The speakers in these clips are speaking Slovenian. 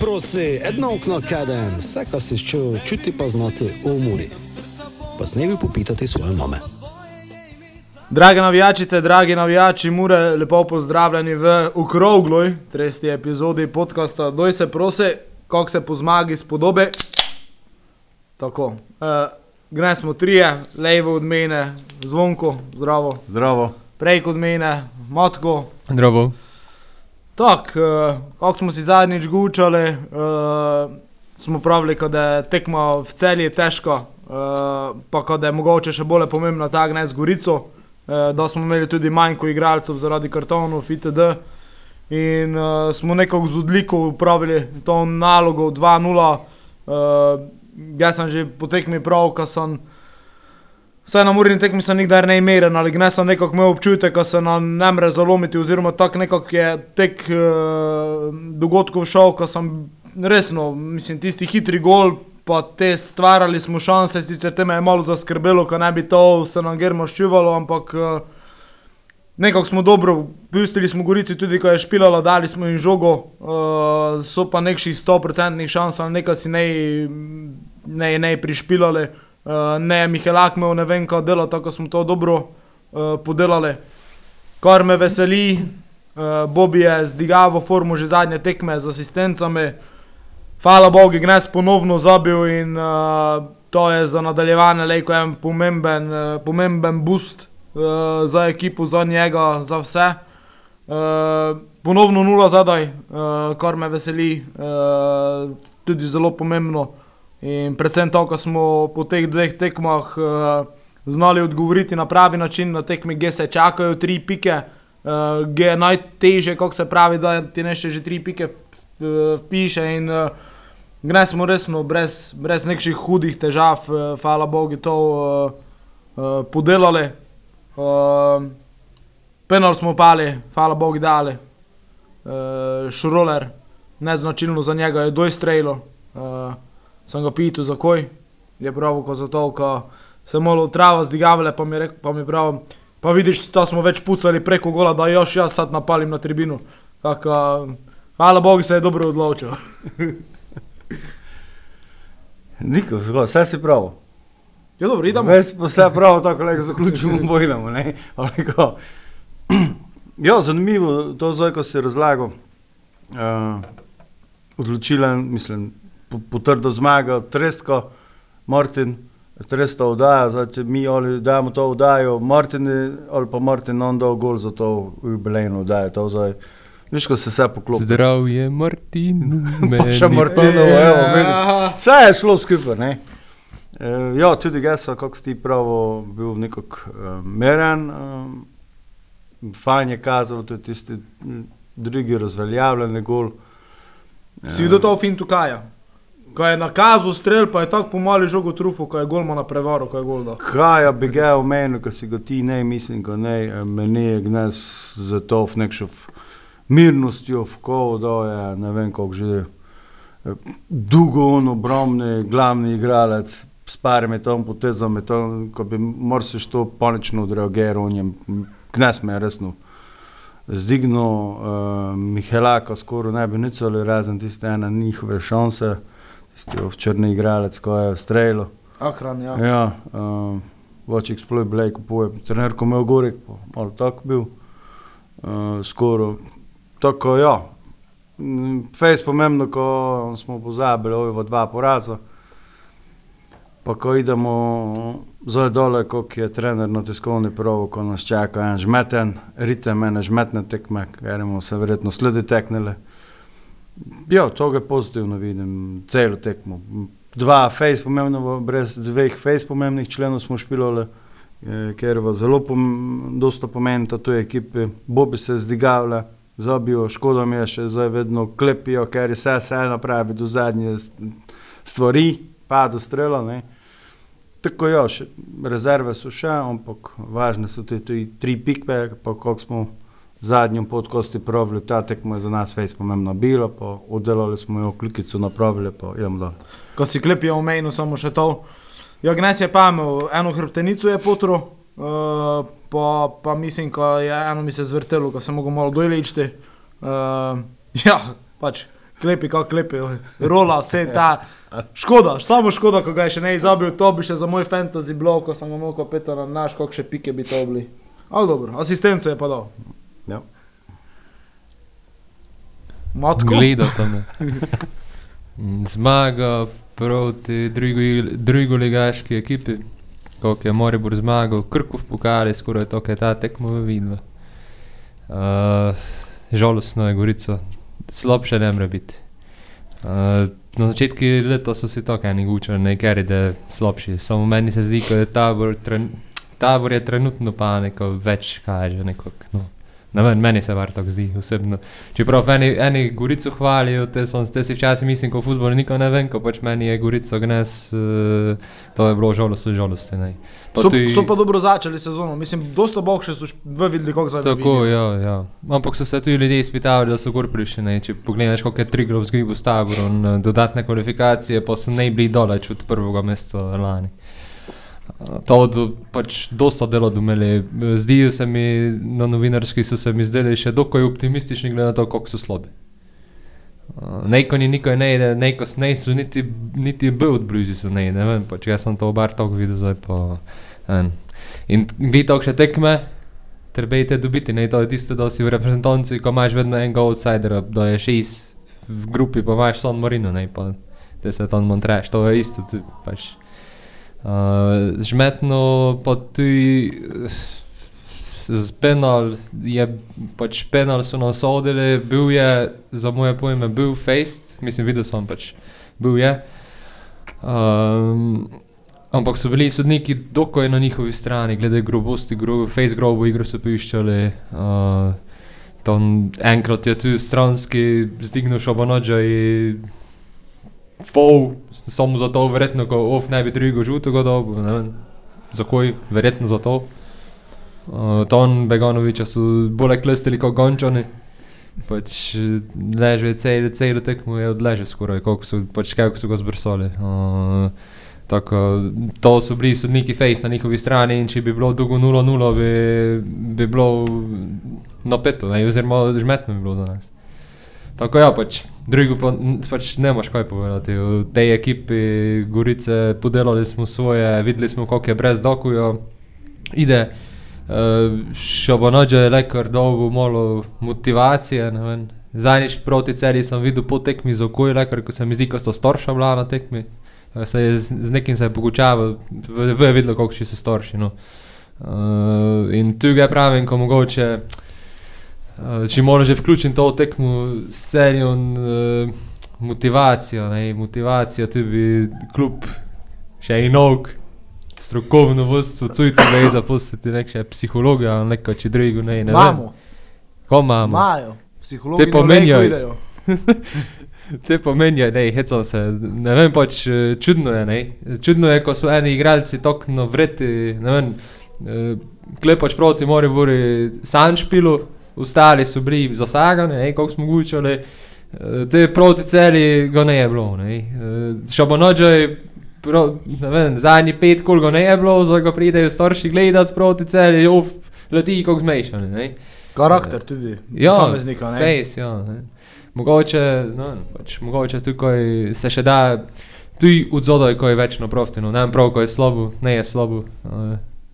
Prosi, edno okno kaden, vse, kar si čutil, čuti pa znati v muri. Pa snevi popitati svoje mame. Drage navijačice, dragi navijači, mure, lepo pozdravljeni v Ukrogloj, tretji epizodi podcasta Doj se prose, kako se po zmagi spodobe. Tako, uh, gre smo trije, levo od mene, zvonko, zdravo, Zdravo. prej od mene, matko. Zdravo. Tako, uh, kako smo si zadnjič gučali, uh, smo pravili, da je tekma v celji težka, uh, pa da je mogoče še bolj pomembna ta gnez Gorico, uh, da smo imeli tudi manj kot igralcev zaradi kartonov, FTD. In uh, smo nekako z odliko upravili to nalogo 2-0. Uh, jaz sem že po tekmi prav, ker sem. Vsaj na urni tekmi sem nikdar ne imel, ali ne sem nekako imel občutek, da se nam ne more zalomiti, oziroma tako nekako je tek uh, dogodkov šel, ko sem resno, mislim, tisti hitri gol, pa te stvarali smo šanse, sicer te me je malo zaskrbelo, ker ne bi to se nam germo ščuvalo, ampak uh, nekako smo dobro, pustili smo Gorici tudi, ko je špilala, dali smo jim žogo, uh, so pa nekših 100% šans, ali nekaj si ne, ne, ne prišpilali. Uh, ne, Mihelak imel ne vem, kaj dela, tako smo to dobro uh, podelali. Kar me veseli, uh, Bobby je zdigavo formo že zadnje tekme z asistencami. Hvala Bogu, Gnes ponovno zabil in uh, to je za nadaljevanje lejko en pomemben, uh, pomemben boost uh, za ekipo, za njega, za vse. Uh, ponovno nula zadaj, uh, kar me veseli, uh, tudi zelo pomembno. In predvsem to, ko smo po teh dveh tekmah uh, znali odgovoriti na pravi način, na tekmi, kje se čakajo tri pike, uh, kje je najtežje, kako se pravi, da ti nešče že tri pike uh, piše. In uh, gnes smo resno, brez, brez nekšnih hudih težav, uh, hvala Bogu, to uh, uh, podelali. Uh, penal smo pali, hvala Bogu, dali. Uh, Šroler, neznačilno za njega je dojstrelo. Uh, sem ga pital, zakaj je prav, ko zato, ko se malo trava zdigavale, pa mi, rek, pa mi prav, pa vidiš, da smo več pucali preko gola, da još jaz sad napalim na tribino. Tako, hvala Bogu, se je dobro odločil. Niko, zgolj, vse si prav. Ja, dobro, idemo. Ves pa vse prav, tako da zaključimo bojnamo. Ja, zanimivo to zdaj, ko si razlagal. Uh, odločilen, mislim, potrdil zmago, Trestko, Martin, Tresto oddaja, zdaj če mi ali dajemo to oddajo, Martin ali pa Martin on dal gol za to jubilejno oddajo, to zdaj. Viš, ko se vse poklopi. Zdravje, Martin. Še Martinovo, evo, vidiš. Vse je šlo skupaj. ne. Uh, ja, tudi jaz sem, kako si ti pravi, bil nekako uh, meren. Um, fajn je kazal, tudi tisti drugi razveljavljeni gol. Si videl to v Fintu Kaja? Ko je nakazal strel, pa je tako pomali žogo trufo, ko je golma na prevaru, ko je gol dal. Kaj bi ga omenil, ko si ga ti ne, mislim, ko ne, eh, meni je gnes za to v nekšo mirnostjo, v kovo, da je ne vem, koliko že eh, dolgo on obrambni, glavni igralec, s parimi tom potezami, to, ko bi moral se to panično odreagirati, on je gnes me je resno zdignil, uh, Mihelaka skoraj ne bi nič ali razen tiste ene njihove šanse, črni igralec, ko je streljal. Akran, ja. Ja, uh, več eksploj bil, kupuje. Trener, ko me je gorek, malo tako bil, uh, skoraj. Tako, ja. Mm, Fejs pomembno, ko smo pozabili, ovo dva poraza. Pa ko idemo zdaj dole, kot je trener na tiskovni provo, ko nas čaka en žmeten, ritem, ene žmetne tekme, ker bomo se verjetno sledi teknili. Ja, to je pozitivno vidim, celo tekmo. Dva fejs pomembno, brez dveh fejs pomembnih členov smo špilali, eh, ker v zelo pom dosta pomenita tu ekipi. Bobi se zdigavlja, zabijo, škoda mi je še zdaj vedno klepijo, ker je vse vse napravi do zadnje st- stvari, pa do strela, ne. Tako ja, še, rezerve so še, ampak važne so te tri pikpe, pa koliko smo v zadnjem podkosti pravili, ta tekma je za nas fejs pomembna bila, pa oddelali smo jo klikico napravili, pa idemo dol. Ko si klepijo omenil samo še to. Ja, Gnes je pa imel eno hrbtenico, je potro, uh, pa, pa mislim, ko je eno mi se zvrtelo, ko sem mogel malo dojličiti. Uh, ja, pač klepi, kako klepi, rola, vse ta. Škoda, samo škoda, ko ga je še ne izabil, to bi še za moj fantasy blog, ko sem ga mogel peta na naš, koliko še pike bi to bili. Ampak dobro, asistenco je pa dal. Ja. Matko. Gledate me. Zmaga proti drugi- drugoligaški ekipi, kot je Moribor zmagal, Krkov pokali, skoraj to, kar je ta tekmo videla. Uh, žalostno je Gorica, slabše ne more biti. Uh, na začetku leta so si tako eni gučali, nekaj da je slabši. Samo meni se zdi, da je tabor, tren, tabor je trenutno pa neko več kaže. Nekak, no. Ne vem, meni se var tako zdi osebno. Čeprav eni, eni Gorico hvalijo, te, sem, te si včasih mislim, ko v futbolu nikoli ne vem, ko pač meni je Gorico gnes, uh, to je bilo ne. Pa So, tudi- so pa dobro začeli sezono, mislim, dosta boljše so š- v videli, kako zdaj Tako, ja, ja. Ampak so se tudi ljudje izpitavali, da so gor prišli. Ne? Če pogledaš, koliko je Trigrov zgribil s taborom, eh, dodatne kvalifikacije, pa so bili daleč od prvega mesta lani. Eh, To do, pač dosta delo domeli. Zdijo se mi na novinarski, so se mi zdeli še dokaj optimistični, glede na to, koliko so slabi. Uh, Neko ni nikoli ne, ide, neko ne so niti, niti bil od blizu, so ne, ne vem, pač jaz sem to bar tako videl, zdaj pa. En. In glej to še tekme, trebate dobiti, ne, to je tisto, da si v reprezentanci, ko imaš vedno enega outsidera, da je šest v grupi, pa imaš San Marino, ne, pa te se tam montraš, to je isto, tu pač. Uh, žmetno pa tudi eh, z penal je, pač penal so nas sodili, bil je, za moje pojme, bil faced, mislim, videl sem pač, bil je. Um, ampak so bili sodniki dokaj na njihovi strani, glede grobosti, gro, face grobo igro so piščali. Uh, tam enkrat je tu stranski zdignil šobonođa in fol, samo zato, verjetno, ko off ne bi drugo žutega dobil, ne vem, zakoj, verjetno zato. Uh, Ton Beganoviča so bolj klestili kot gončani. Pač eh, leže cel, celo tekmo je odleže skoraj, koliko so, pač kako so ga zbrsali. Uh, tako, to so bili sodniki face na njihovi strani in če bi bilo dolgo 0-0, bi, bi bilo napeto, oziroma žmetno bi bilo za nas. Tako ja, pač, drugo pa pač ne moš kaj povedati. V tej ekipi Gorice podelali smo svoje, videli smo, koliko je brez dokujo. Ide, uh, šobonođe je le kar dolgo malo motivacije. Zadnjič proti celi sem videl po tekmi z okolje, le kar ko se mi zdi, ko sta starša bila na tekmi. Eh, Se je z, z nekim se je pogučaval, v, v je videlo, koliko še so starši. No. Uh, in tu ga pravim, ko mogoče. Če moraš že vključiti to tekmo s serijo in uh, motivacijo, ne, motivacijo, tudi kljub še enog, strokovno vodstvo, cujti da je zaposliti nek še psihologa ali neko če drugo, ne, ne Imamo, vem. Ko imamo? imajo, psihologi Te pomenijo-. Te pomenijo, ne, hecam se, ne vem pač, eh, čudno je, ne. Čudno je, ko so eni igralci tako vreti, ne vem, eh, klepač proti Moribori Sanšpilu, ostali so bili zasagani, ne, koliko smo gučali, eh, te proti celi ga ne je bilo, ne. Eh, Šabonođaj, ne vem, zadnji pet, koliko ga ne je bilo, zdaj ga pridejo starši gledati proti celi, uf, leti kot zmešani, ne. Karakter tudi, Ja, posameznika. Face, ja, ne. Mogoče, no, pač, mogoče tukaj se še da, tudi od zodaj, ko je več na proftinu, ne vem prav, ko je slabo, ne je slabo.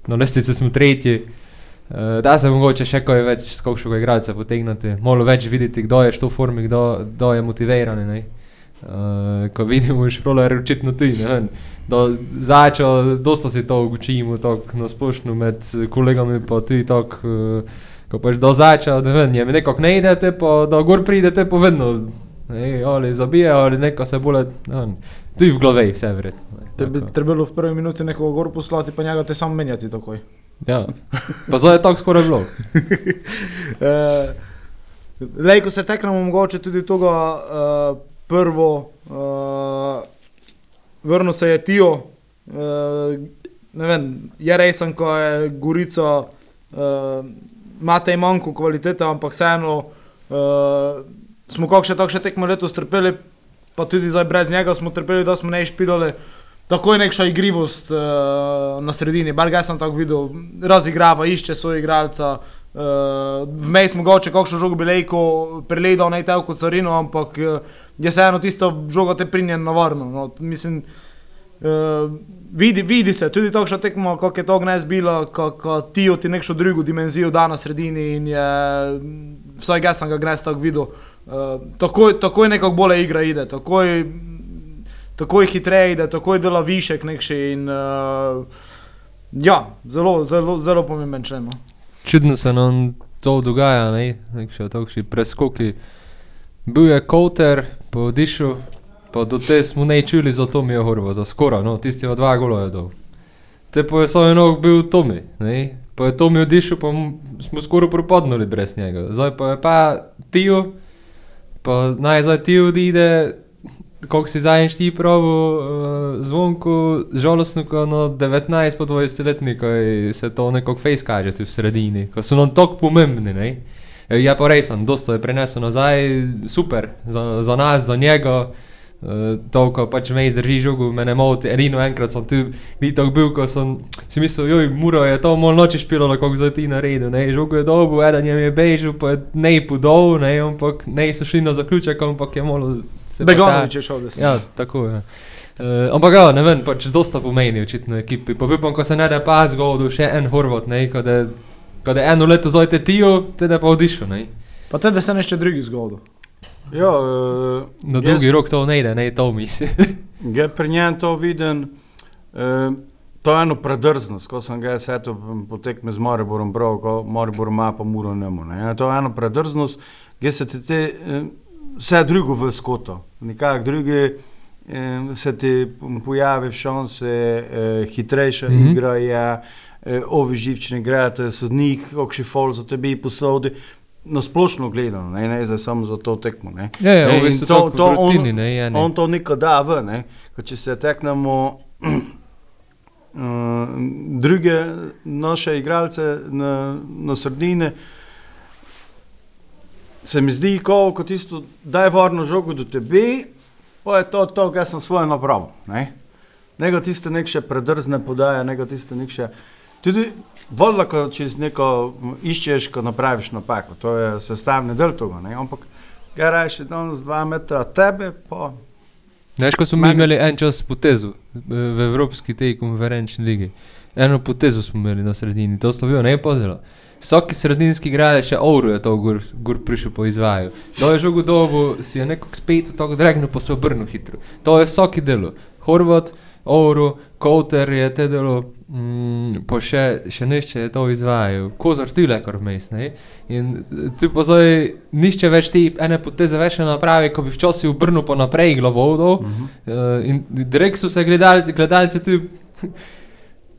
Na lestvici smo tretji. Uh, da se mogoče še kaj več skokšega igralca potegniti, malo več videti, kdo je v formi, kdo, kdo je motiviran. ne. Uh, ko vidimo, šroler očitno tudi. Do začo, dosta si to učimo, tako na splošno med kolegami, pa tudi tako. Uh, Ko pač do zača, ne vem, je nekako ne idete, pa da gor pridete, pa vedno, ne, ali zabije, ali neko se bolj, tudi v glavi vse verjetno. ne, Te bi trebalo v prvi minuti nekoga gor poslati, pa njega te sam menjati takoj. Ja, pa zdaj je tako skoraj bilo. Uh, Lej, ko se teknemo, mogoče tudi tega uh, prvo, uh, vrnil se je Tijo, uh, vem, je resen, ko je Gorica, uh, imate manjko kvalitete, ampak vseeno uh, smo kako še tako še tekmo letos trpeli, pa tudi zdaj brez njega smo trpeli, da smo ne špilali. Tako je neka igrivost uh, na sredini, bar ga sem tako videl, razigrava, išče svoj igralca, Uh, Vmes mogoče kakšno žogo bi lejko preledal naj telko carino, ampak uh, je vseeno tisto žogo te prinjen na varno. No, mislim, uh, vidi, vidi se, tudi takšna tekmo, kako je to gnes bilo, kako ti ti nekšo drugo dimenzijo da na sredini in je, vsaj jaz sem ga gnes tako videl, uh, takoj, takoj nekako bolje igra ide, takoj, takoj hitreje ide, takoj dela višek nekši in uh, ja, zelo, zelo, zelo pomemben člen. No. Čudno se nam to dogaja, ne, nekše takšni preskoki. Bil je Kouter, pa odišel, pa do te smo ne čuli za Tomi Horvata, skoraj, no, tisti od dva gola je dol. Te pa je svoj nog bil Tomi, ne, pa je Tomi odišel, pa smo skoraj propadnili brez njega. Zdaj pa je pa Tio, pa naj zdaj Tio odide, koliko si zadnjič ti pravi, uh, zvonko, žalostno, ko no 19 po 20 letni, ko je- se to nekako face kaže v sredini, ko so nam tako pomembni, ne. E, Je pa res, dosto je prenesel nazaj, super, za, za nas, za njega. Uh, toliko pač me zdrži žogo, me ne moti. Edino enkrat sem tu, ni tako bil, ko sem si mislil, joj, muro je to malo noči špilo, kako zdaj ti naredil, ne, žogo je dobil, eden je mi je bežal, pa je ne podol, ne, ampak ne so šli na zaključek, ampak je ta- Begonovič je šel, da se. Ja, tako je. Uh, ampak ja, ne vem, pač dosta pomeni očitno ekipi. Pa vipam, ko se ne da pa zgodil še en Horvat, ne, ko da, ko da eno leto zojte tijo, te da pa odišel, ne. Pa te, da se nešče drugi zgodil. Ja, uh, Na dolgi rok to ne ide, ne, to misli. Je pri njem to viden, uh, to je eno predrznost, ko sem ga setel po tekme z Mariborom, prav, ko Maribor ima pa muro nemo. Ne. Ja, To je eno predrznost, ki se ti te, uh, vse drugo v skoto, nekak drugi uh, se ti pojavi šanse, uh, hitrejša mm. -hmm. igra je, uh, ovi živčni je sodnik, kakšen fol za tebi posodi. Na splošno gledano, ne, ne zdaj samo za to tekmo. Ne. Ja, ja, Ne, ovi in so to- to v on- rutini, ne, je, ne. On to nikoli da v, ne. Ko če se teknemo uh, druge naše igralce na, na sredine, se mi zdi, ko, ko tisto daj varno žogo do tebe, pa je to to, kar sem svoje napravil. Ne. Nego tiste nek še predrzne podaje, nego tiste nek še. Tudi voda, ko čez neko iščeš, ko napraviš napako, to je sestavni del tega, ne. Ampak, kaj rajši danes dva metra tebe, pa Veš, ko smo Meni- imeli en čas potezo eh, v Evropski tej konferenčni ligi. Eno potezo smo imeli na sredini, to slovijo ne pozelo. Vsaki sredinski igralec še Ouro je to gor, gor prišel po izvaju. To je žogo dobo, si je nekako spet tako dregnil, pa se obrnil hitro. To je vsaki delo. Horvat, Ouro, Kouter je te delo, mm, pa še, še nešče je to izvajal. Kozar ti le kar vmes, ne? In eh, ti pa zdaj nišče več ti ene poteze več ne napravi, ko bi včasih obrnil pa naprej glavo dol. Uh -huh. uh, in direkt so se gledalci, gledalci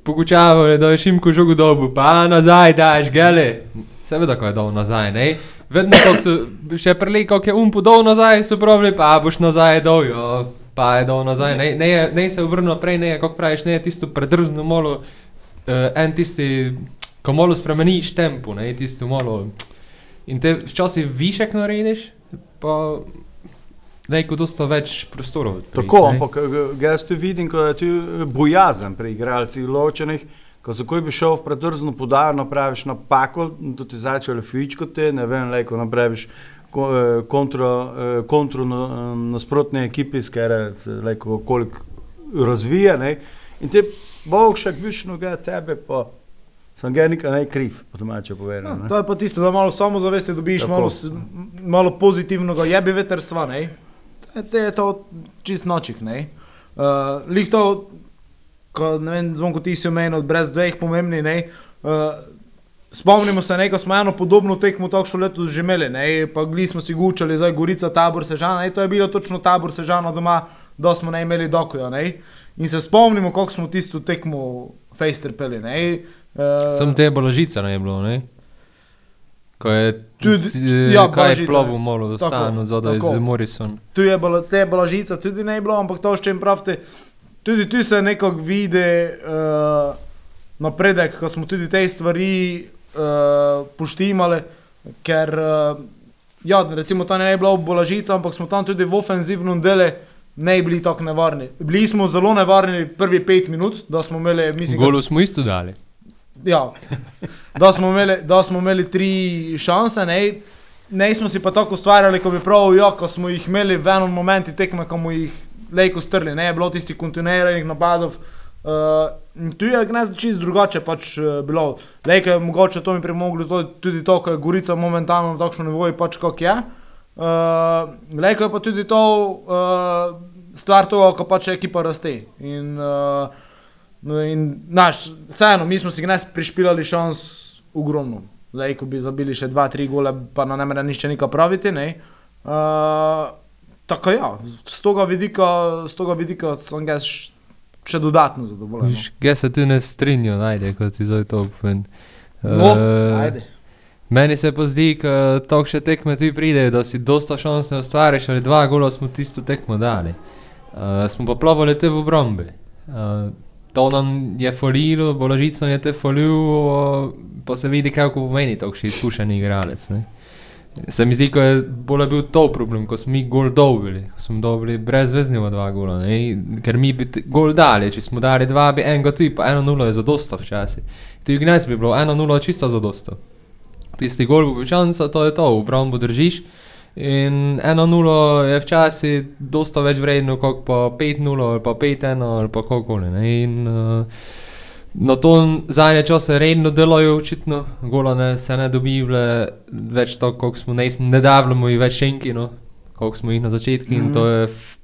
tudi pogučavali, da je šimko žogo dobu, pa nazaj daš, gele. Seveda, ko je dol nazaj, ne? Vedno, ko so še preli, ko je um podol nazaj, so pravili, pa boš nazaj dol, jo. Pa je dol nazaj, ne, ne, je, ne se obrnil naprej, ne je, kako praviš, ne je tisto predrzno molo, uh, en tisti, ko malo spremeniš tempo, ne, tisto malo. In te včasih višek narediš, pa neko dosta več prostorov. odpriš, Tako, ne. ampak eh, jaz tu vidim, ko je tu eh, bojazen pri igralcih ločenih, ko za koj bi šel v predrzno podajo, napraviš napako, da ti začne fičko te, ne vem, lejko napraviš ko- kontro, eh, kontro na, eh, nasprotne ekipi, skere se lejko koliko razvija, ne, in te bog še višno ga tebe, pa sem ga nikaj ne kriv, po domače Ja, povedano. to je pa tisto, da malo samozavesti dobiš, Tako. malo, malo pozitivnega jebi veterstva, ne? Je- To je to čist nočik, ne? Uh, Lih to, ko ne vem, zvonko ti si omenil, brez dveh pomembni, ne? Uh, spomnimo se, neko smo eno podobno tekmo takšno leto že imeli, ne? Pa gli smo si gučali, zdaj Gorica, tabor Sežana, ne? To je bilo točno tabor Sežana doma, da smo ne imeli dokuja, ne? In se spomnimo, koliko smo tisto tekmo fejstrpeli, ne? Uh, Sam te balažica ne je bilo, ne? Ko je Tudi- ja, kaj je Balažica. plovil malo sano zadaj tako. z Morrison. tu je bilo te blažice, tudi ne je bilo, ampak to, s čim pravite, tudi tu se nekako vidi uh, napredek, ko smo tudi te stvari uh, poštimali, ker uh, ja, recimo ta ne je bila blažica, ampak smo tam tudi v ofenzivnem delu ne bili tako nevarni. Bili smo zelo nevarni prvi pet minut, da smo imeli, mislim, Golo smo isto dali. Ja, da smo imeli, da smo imeli tri šanse, ne, ne smo si pa tako ustvarjali, kot bi prav, ja, ko smo jih imeli v enem momentu tekme, ko smo jih lejko strli, ne je bilo tistih kontinuiranih napadov. Uh, in tu je gnezd čist drugače pač uh, bilo. Lejko je mogoče to mi pripomoglo to, tudi to, ko je Gorica momentalno na takšnem nivoju pač kot je. Uh, Lejko je pa tudi to uh, stvar toho, ko pač ekipa raste. In, uh, no in naš, vseeno, mi smo si gnezd prišpilali šans ogromno. Lejko bi zabili še dva, tri gole, pa na ne mere nišče nika praviti, ne. Uh, tako ja, z toga vidika, z toga vidika sem ga še dodatno zadovoljen. no. Jaz se tu ne strinjam, ajde, kot ti zdaj to povem. No, Eh, ajde. Meni se pa zdi, da tako še tekme tu pridejo, da si dosta šans ne ustvariš, ali dva gola smo tisto tekmo dali. Uh, smo pa plavali te v obrombi. Uh, to nam je falilo, Bolažic nam je te uh, pa se vidi, kaj pomeni tako še izkušen igralec. Ne? Se mi zdi, da je bolj bil to problem, ko smo mi gol dobili, ko smo dobili brezveznjega dva gola, ne? ker mi bi gol dali, če smo dali dva, bi enega tu, pa eno nulo je zadosta včasih. Tu je gnez bi bilo, eno nulo je čisto zadosta. Tisti gol bo večanca, to je to, v obrambo držiš. In 1-0 je včasih dosta več vredno kot pa 5-0 ali pa 5-1 ali pa kakokoli. ne. In uh, na to zadnje čase redno delajo, očitno, gola ne, se ne dobiva več tako, kot smo ne, ne davljamo jih več šenki, no, kot smo jih na začetku. In to je, f-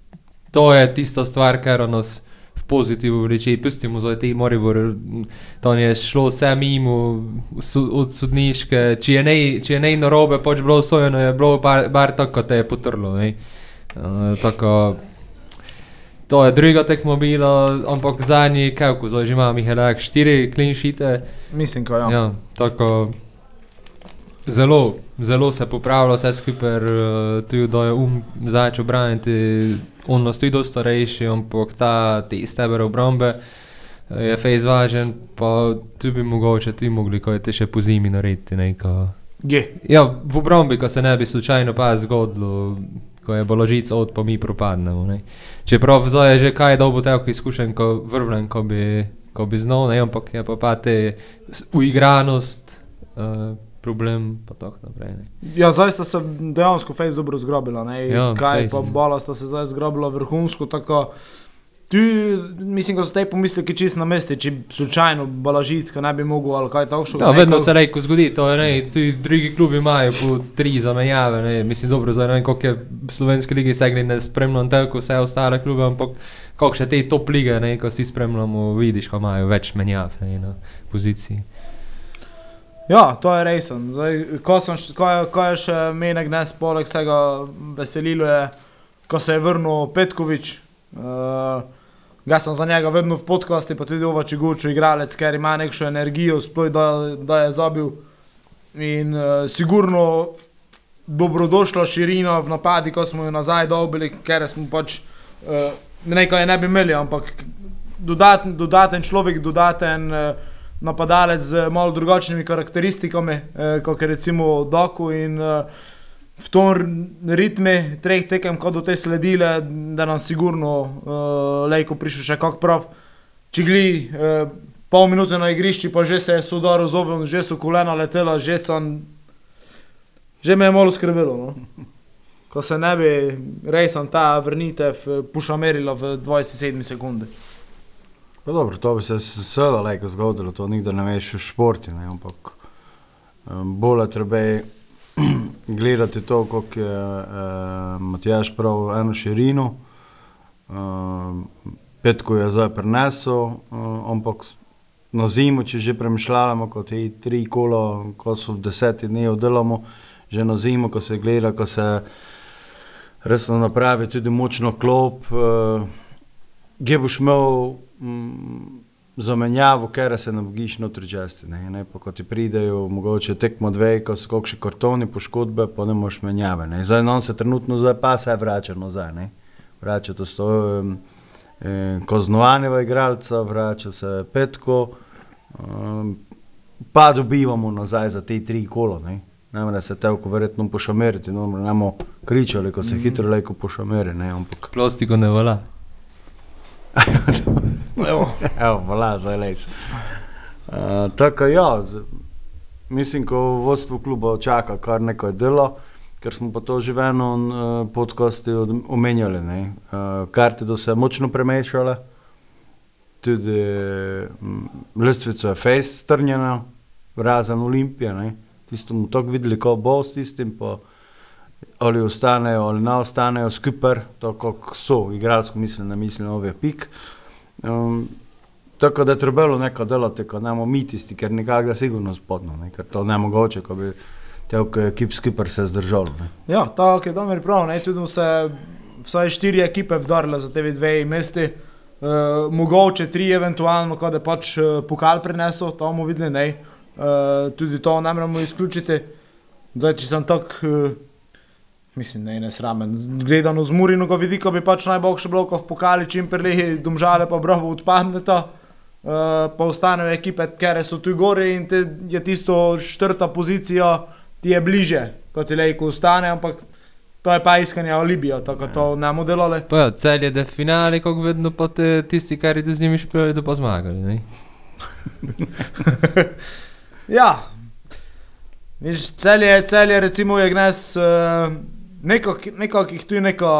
to je tista stvar, kar nas v pozitivu vleče. Pustimo zdaj te moribor, to je šlo vse mimo su, od sodniške. Če je nej, če je nej narobe, pač bilo sojeno, je bilo bar, bar tako, te je potrlo. ne. Uh, tako, to je druga tekmo bila, ampak zadnji, kaj, ko zdaj že je lahko štiri klinšite. Mislim, ko ja. Ja, tako zelo, zelo se popravlja vse skupaj, tudi da je um začel braniti, on nas tudi dosta starejši, ampak ta te stebre obrambe eh, je fejs važen, pa tu bi mogoče ti mogli, ko je te še po zimi narediti neko. Ge. Ja, v obrambi, ko se ne bi slučajno pa zgodilo, ko je boložica od, pa mi propadnemo. Ne. Čeprav zdaj je že kaj dolgo tako izkušen, ko vrvlen, ko bi, ko bi znal, ne, ampak je pa pa te uigranost, uh, problem, pa tako naprej. Ne. Ja, zdaj sta se dejansko fejs dobro zgrabila. Ne? Ja, Kaj fejst. pa bala sta se zdaj zgrabila vrhunsko. Tako, tu, mislim, da so te pomisleki čist na mestu, če slučajno balažitska ne bi mogel ali kaj takšnega. Ja, vedno ko- se reko zgodi, to ne, tudi drugi klubi imajo po tri zamenjave, ne, mislim dobro, zdaj ne vem, koliko je v slovenski ligi segli, ne spremljam toliko vse ostale klube, ampak koliko še te top lige, ne, ko si spremljamo, vidiš, ko imajo več menjav ne, na poziciji. Ja, to je resen. Zdaj, ko, sem, ko, je, ko je še mene gnes, poleg vsega veselilo je, ko se je vrnil Petkovič. Uh, ga sem za njega vedno v podkasti, pa tudi ovači guču igralec, ker ima nekšo energijo, sploh da, da je zabil. In uh, sigurno dobrodošla širina v napadi, ko smo jo nazaj dobili, ker smo pač uh, nekaj ne bi imeli, ampak dodaten, dodaten človek, dodaten uh, napadalec z malo drugačnimi karakteristikami, eh, kot je recimo Doku in eh, v tom r- ritme treh tekem, kot do te sledile, da nam sigurno eh, lejko prišel še kak prav. Če gli eh, pol minute na igrišču, pa že se je sudar ozovil, že so kolena letela, že sem, že me je malo skrbelo. No? Ko se ne bi res ta vrnitev eh, pušamerila v 27 sekunde. Pa dobro, to bi se seveda lahko zgodilo, to nikdar ne veš v športu, ne, ampak um, bolj je treba gledati to, kako je uh, Matjaš prav eno širino. Um, petko je zdaj prenesel, uh, ampak na zimu, če že premišljamo, kot te tri kola, ko so v desetih dneh oddelamo, že na zimu, ko se gleda, ko se resno napravi tudi močno klop. Uh, Gdje boš imel mm, zamenjavo, ker se ne bogiš notri česti. Ne, ne, pa ko ti pridejo, mogoče tekmo dve, ko so kakšni kartoni, poškodbe, pa ne moš menjave. Ne. Zdaj on se trenutno zdaj pa se vrača nazaj. Ne. Vrača to sto, um, eh, Koznovanjeva igralca, vrača se Petko, um, pa dobivamo nazaj za te tri kola. Ne. Namreč se tevko verjetno pošameriti, no, ne bomo kričali, ko se mm. hitro leko pošameri, ne, ampak Plastiko ne vala. Evo. Evo, voilà, zdaj les. Uh, tako ja, z, mislim, ko vodstvo kluba čaka kar nekaj dela, ker smo pa to že v enem uh, podkastu od- omenjali. Uh, karte so se močno premešale, tudi um, lestvica je fejst strnjena, razen Olimpije. Ne? Tisto smo tako videli, ko bo s tistim. Pa, Ali ostanejo ali ne ostanejo skupaj, tako kot so, igralsko mislim, ne mislim, ove pik. Um, tako da je trebalo nekaj delati, ko ne mi tisti, ker nekako sigurno spodno, ne, ker to ne mogoče, ko bi te ekip skupaj se zdržalo. Ne. Ja, tako je dober prav. Ne? Tudi se vsaj štiri ekipe vdarile za te dve mesti. Uh, mogoče tri, eventualno, ko da pač uh, pokal prinesel, to bomo videli. ne. Uh, tudi to ne moremo izključiti. Zdaj, če sem tako, uh, mislim, ne, ne sramen. Gledano z Murinovega vidika bi pač najboljše bilo, ko v pokali čim prej domžale pa bravo odpadneta. Uh, pa ostanejo ekipe, ker so tu gori in te, je tisto četrta pozicija, ti je bliže, kot ti lejko ostane, ampak to je pa iskanje Olimpije, tako da to ne bomo delali. Pa ja, cel je, da finale, kot vedno, pa te, tisti, kar je z njimi špijali, da pa zmagali. Ja, Viš, cel je, cel je recimo je gnes, uh, neko, neko, ki jih tu neko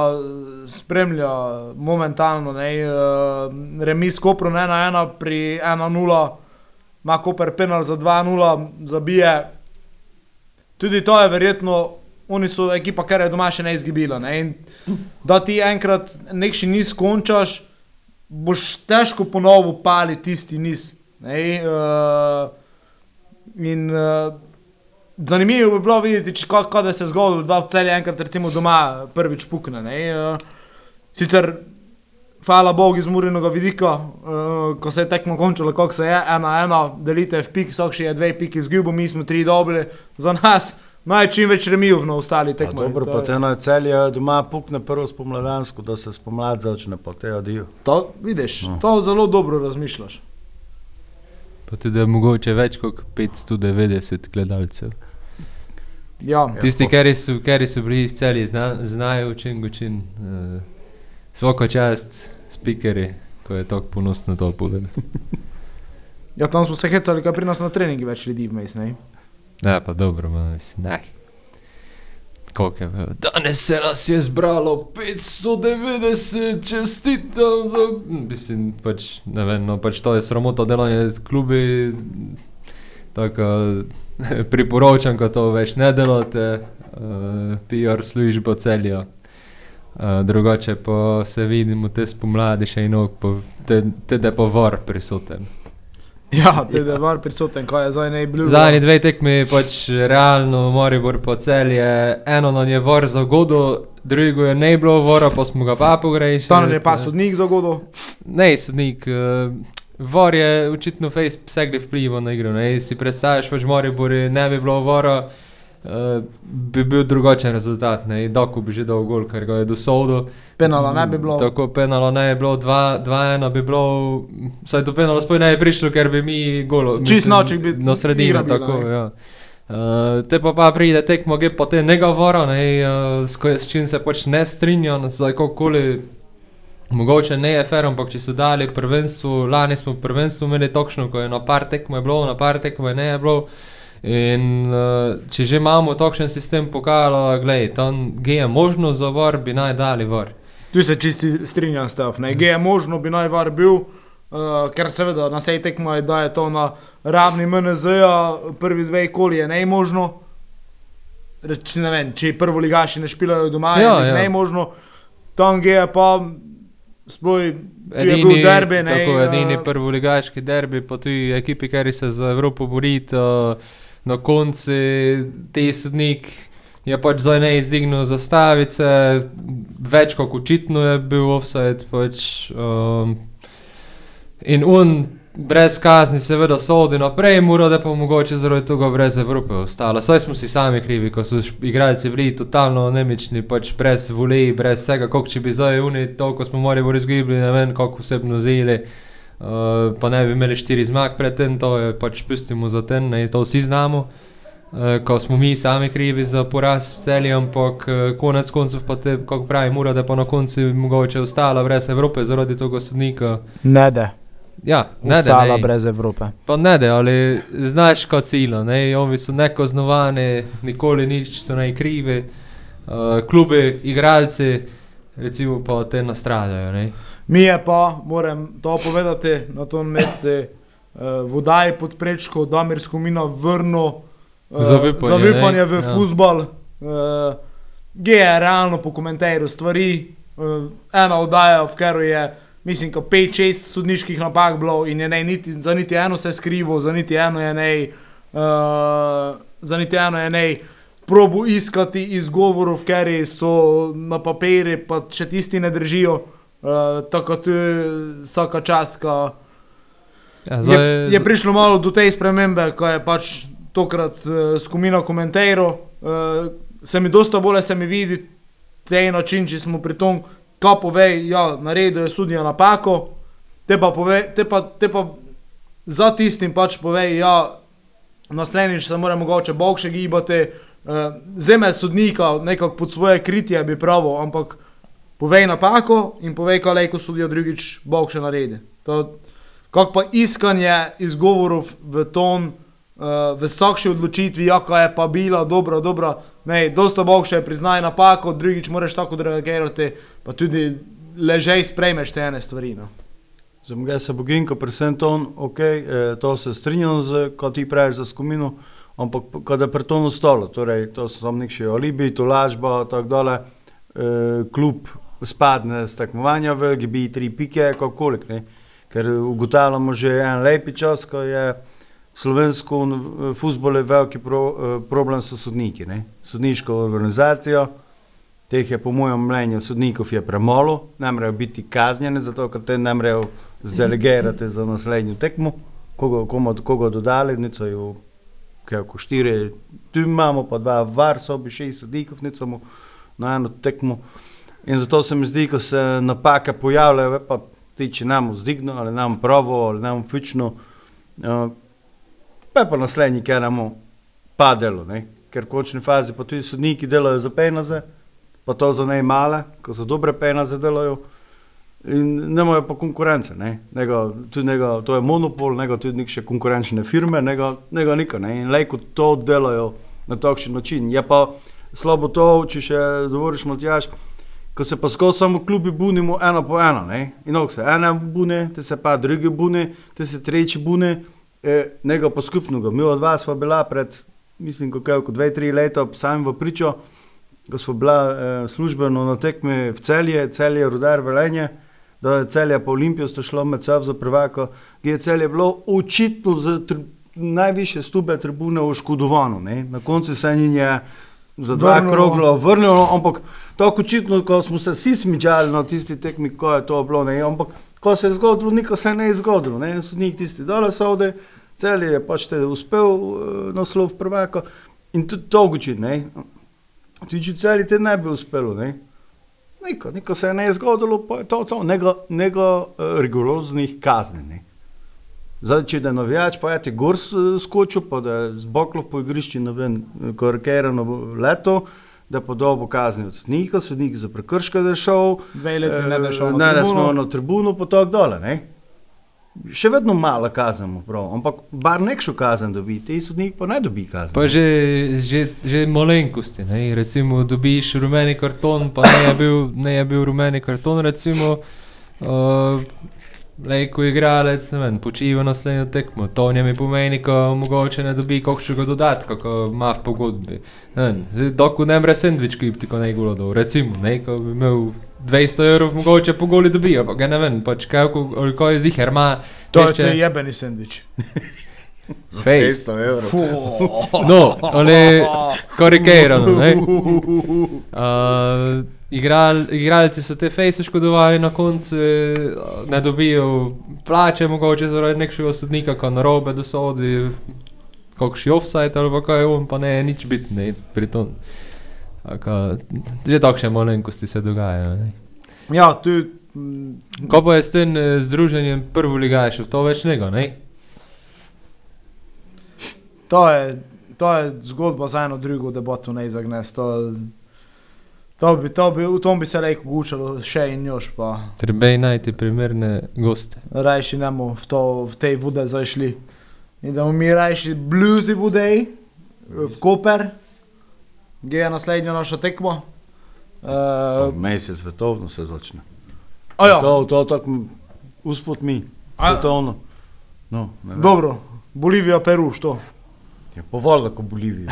spremlja momentalno, ne, uh, remis Kopro 1-1 pri 1-0, ima Koper penal za 2-0, zabije. Tudi to je verjetno, oni so ekipa, ker je doma še ne izgibila. Ne, in da ti enkrat nek še niz končaš, boš težko ponovno pali tisti niz. Ne, uh, in uh, zanimivo bi bilo videti, kako kako da se je zgodilo, da v celju enkrat recimo doma prvič pukne. Ne, uh, sicer, hvala Bogu iz Murinovega vidika, uh, ko se je tekmo končalo, kako se je, ena, ena, delite v pik, vsak še je dve piki izgubil, mi smo tri dobili, za nas naj čim več remijev na ostali A tekmo. Dobro, pa te na celje doma pukne prvo spomladansko, da se spomlad začne, pa te odijo. To vidiš, No. to zelo dobro razmišljaš. Pa tudi je mogoče več kot 590 gledalcev. Ja, Tisti, ki so, keri so bili v celi, zna, znajo učin, učin. Uh, Svako čast, spikeri, ko je tako ponosno to povedal. ja, tam smo se hecali, kaj pri nas na treningi več ljudi vmes, ne? Ja, pa dobro, mislim, ne. Koliko je bilo? Danes se nas je zbralo 590, čestitam za... Mislim, pač, ne vem, no, pač to je sramota delanje z klubi. Tako, priporočam, ko to več ne delate, uh, PR službo celijo. Uh, drugače pa se vidimo te spomladi še eno, te, te da pa var prisoten. Ja, te da var prisoten, ko je zdaj najbližje. Zadnji dve tekmi je pač realno, Moribor po celju, eno nam je vor zagodo, drugo je ne bilo vora, pa smo ga pa pogrešili. Tam je pa sodnik zagodil. Ne, sodnik. Uh, vor je očitno face vsegli vplival na igro. Ne, si predstavljaš, pač Moribor je ne bi bilo vora, uh, bi bil drugačen rezultat. Ne, Doku bi že dal gol, ker ga je dosodil. Penala ne bi bilo. Tako penalo ne bi bilo, 2-1 bi bilo, saj do penala sploh ne bi prišlo, ker bi mi golo. Čist noček bi Na sredino, igra bila, tako, ja. Uh, te pa, pa pride tekmo, ki pa te ne govora, ne, uh, s, s čim se pač ne strinjam, zdaj kakokoli, mogoče ne je fer, ampak če so dali prvenstvo, lani smo prvenstvo imeli točno, ko je na par tekmo je bilo, na par tekmo je ne je bilo. In uh, če že imamo takšen sistem pokala, gledaj, tam je možno za var, bi naj dali var. Tu se čisti strinjam s tem. Ne, je možno bi naj var bil, uh, ker seveda na sej tekmo je, da je to na ravni MNZ-ja, prvi dve koli je ne možno. Reč, ne vem, če prvo ligaši ne špilajo doma, Ja, je ja. ne možno. Tam je pa sploh je bil derbi, ne. Tako, edini eh, prvoligaški derbi, pa tudi ekipi, ki se za Evropo borita, na koncu te sodnik je pač zdaj ne izdignil zastavice, več kot očitno je bil offside. Pač, um, in on brez kazni seveda sodi naprej, mora da pa mogoče zaradi tega brez Evrope ostalo. Saj smo si sami krivi, ko so igralci bili totalno nemični, pač brez volej, brez vsega, koliko če bi zdaj uni, toliko smo morali bo izgubili, ne vem, koliko osebno zeli. Uh, pa ne bi imeli štiri zmag pred tem, to je pač pustimo za ten, ne, to vsi znamo. Uh, ko smo mi sami krivi za poraz s celjem, ampak uh, konec koncev pa te, kako pravi, mora da pa na koncu mogoče ostala brez Evrope zaradi tega sodnika. Ne, da. Ja, ne da, ne. brez Evrope. Pa ne da, ali znaš kot ciljo, ne, oni so nekaznovani, nikoli nič so ne krivi, uh, klubi, igralci, recimo pa te nastradajo, ne. Mi je pa, moram to povedati, na tom mestu uh, vodaj pod prečko, Damir Skomina vrnil uh, Zavipanje, zavipanje ne? v Ja. futbol. Uh, Ge je realno pokomentiral stvari. Uh, ena oddaja, v kateri je, mislim, 5-6 sodniških napak bilo in je ne niti, za niti eno se skrival, za niti eno je ne, uh, za niti eno je ne. Probu iskati izgovorov, ker so na papirju, pa še tisti ne držijo. Uh, tako da je vsaka častka. Ja, Je, zdaj, je prišlo malo do te spremembe, ko je pač tokrat uh, skomina komentiral. Uh, se mi dosta bolje se mi vidi te način, če smo pri tom, kaj pove, ja, naredil je sudija napako, te pa, pove, te pa, te pa za tistim pač pove, ja, naslednjič se mora mogoče bog še gibati, uh, zeme sodnika nekako pod svoje kritje bi pravo, ampak povej napako in povej, kaj lejko sodijo drugič, bog še naredi. To, Kako pa iskanje izgovorov v ton, uh, v vsakši odločitvi, jaka je pa bila, dobro, dobro, dosta bog še priznaj napako, drugič moraš tako reagirati, pa tudi ležej sprejmeš te ene stvari. No. Za mene se boginko, predvsem to, okay, eh, to se strinjam, z, ko ti praviš za skupino, ampak kada pri tom ostalo, torej to so samo nekši alibi, tolažba, tako dole, eh, klub spadne z tekmovanja v gibi tri pike, kakolik, ne. Ker ugotavljamo že en lepi čas, ko je slovensko futbol veliki pro, eh, problem so sodniki, ne. Sodniško organizacijo, Teh je po mojem mnenju sodnikov je premalo, ne morejo biti kaznjeni, zato ker te ne morejo zdelegirati za naslednjo tekmo, koga, koga dodali, niso jo, kako štiri, tu imamo pa dva var, sobi šest sodnikov, niso mu na eno tekmo. In zato se mi zdi, ko se napake pojavljajo, pa ti če nam vzdigno ali nam pravo ali nam fično, uh, pa je pa naslednji, ker nam padelo, ne? ker končni fazi pa tudi sodniki delajo za penaze pa to za ne male, ko so dobre penaze delajo. In nemajo pa konkurence, ne? Nego, nego, to je monopol, nego tudi neke konkurenčne firme, nego, nego niko, ne? In lejko to delajo na takšen način. Je pa slabo to, če še dovoliš Matjaš, ko se pa skozi samo klubi bunimo eno po eno, ne? In ok se ena bune, te se pa drugi bune, te se tretji bune, eh, nego pa skupnega. Mi od vas pa bila pred, mislim, kako dve, tri leta, sami v pričo, ko smo bila eh, službeno na tekmi v celje, celje rudar velenje, da je celje po Olimpijo sta šlo med sabo za prvako, ki je celje bilo očitno za tri, najviše stube tribune oškodovano. Ne? Na koncu se jim je za dva Vrnilo. krogla vrnilo, ampak tako očitno, ko smo se vsi smičali na tisti tekmi, ko je to bilo, ne? ampak ko se je zgodilo, niko se ne je zgodilo, ne? so njih tisti dole sode, celje je pač te uspel eh, naslov prvako in tudi to očitno. ne. Tudi če celi te ne bi uspelo, ne? Niko, niko se je ne je zgodilo, pa je to to, nego, nego uh, rigoroznih kazni, ne? Zdaj, če je navijač, pa je ti gor skočil, pa je z boklov po igrišču na ven korikirano leto, da pa dobo kazni od sodnika, sodnik za prekrške da je šel, Dve leti ne da šel Eh, na ne da smo na tribuno, pa tako dole, ne? Še vedno malo kaznimo, ampak bar nekšo kazen dobi, ti sodnik pa ne dobi kazen. Pa že, že, že malenkosti, ne? recimo dobiš rumeni karton, pa ne je bil, ne je bil rumeni karton, recimo, uh, lejko igralec, ne vem, počiva naslednjo tekmo, to njemi pomeni, ko mogoče ne dobi kakšnega dodatka, ko ima v pogodbi. Dokler ne mre sendvič kupiti, ko ne golo dol, recimo, ne, ko bi imel 200 evrov, mogoče po goli dobijo, pa ga ne vem, pač kaj, ko je ziher, ima To je te jebeni sendvič. Face. 200 evrov. No, ali korikirano, ne? Uh, igral, igralci so te fejse škodovali, na koncu eh, ne dobijo plače, mogoče zaradi nekega sodnika, ko na robe dosodi, kakšen offside ali pa kaj on, pa ne, nič biti, ne, pri tom. Aka, že takšne malenkosti se dogajajo. Ne. Ja, tu Ko pa je s tem eh, združenjem prvo ligašev, to več nego, ne? to je, to je zgodba za eno drugo debato, ne izagnes. To, To bi, to bi, v tom bi se rekel, gučalo še in još, pa Treba je najti primerne goste. rajši ne bomo v, to- v tej vode zašli. In da mi rajši bluzi vodej v Koper, ki je naslednja naša tekma. Uh, Mesec svetovno se začne. ja, To, to tako uspod mi, A- svetovno. No, dobro, Bolivija, Peru, što. Je povoljno kot Bolivija.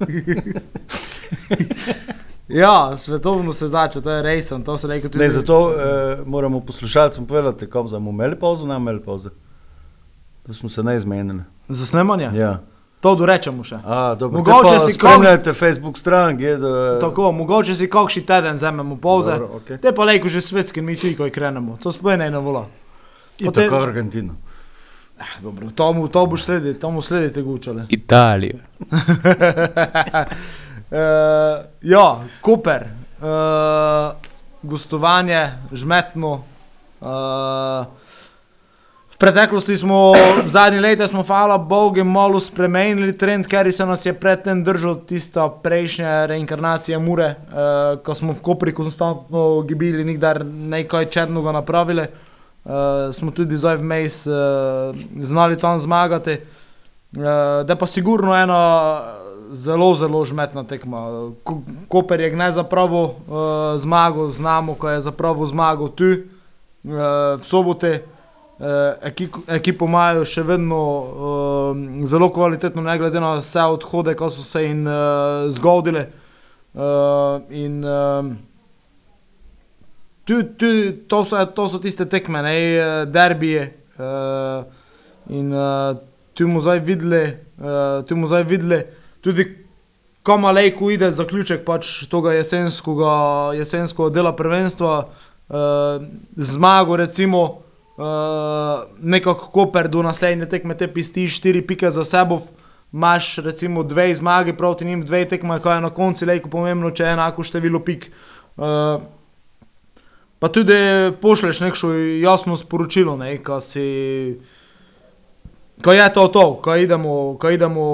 Ja, svetovno se začne, to je resen, to se reče tudi. Ne, zato eh, moramo poslušalcem povedati, kam bomo imeli pauzo, ne imeli pauze. Da smo se ne izmenili. Za snemanje? Ja. To dorečemo še. A, dobro, Mogoče te si spremljate Facebook stran, je da... Tako, mogoče si kakšen teden vzamemo pauze. Dobro, okej. Te pa lejko že svetski mi ti, ko krenemo. To sploh ne vola. In potem- tako Argentino. Dobro, to mu, to boš sledil, to mu sledite gučale. Italija. Uh, ja, Koper, uh, gostovanje, žmetno. Uh, v preteklosti smo, v zadnji leti smo, hvala Bogu, malo spremenili trend, ker se nas je predtem držal tista prejšnja reinkarnacija Mure, uh, ko smo v Kopri konstantno gibili, nikdar nekaj črnega napravili. Uh, smo tudi zdaj vmes uh, znali tam zmagati. Uh, da pa sigurno ena zelo, zelo žmetna tekma. Ko, Koper je gnez za pravo uh, zmago, znamo, ko je za pravo zmago tu, uh, v sobote. Uh, ekip, ekipo imajo še vedno uh, zelo kvalitetno, ne glede na vse odhode, ko so se jim uh, zgodile. Uh, in uh, tu, tu, to, so, to so tiste tekme, ne, derbije. Uh, in uh, tu smo zdaj videli, uh, tu smo zdaj videli tudi, ko malejko ide zaključek pač tega jesenskega, jesenskega dela prvenstva, uh, zmago recimo. Uh, nekako koper do naslednje tekme te pisti, štiri pike za sabo, imaš recimo dve zmage proti njim, dve tekme, kaj je na koncu lejko pomembno, če je enako število pik. Uh, pa tudi pošleš neko jasno sporočilo, ne, ko si. Ko je to to, ko idemo, ko idemo,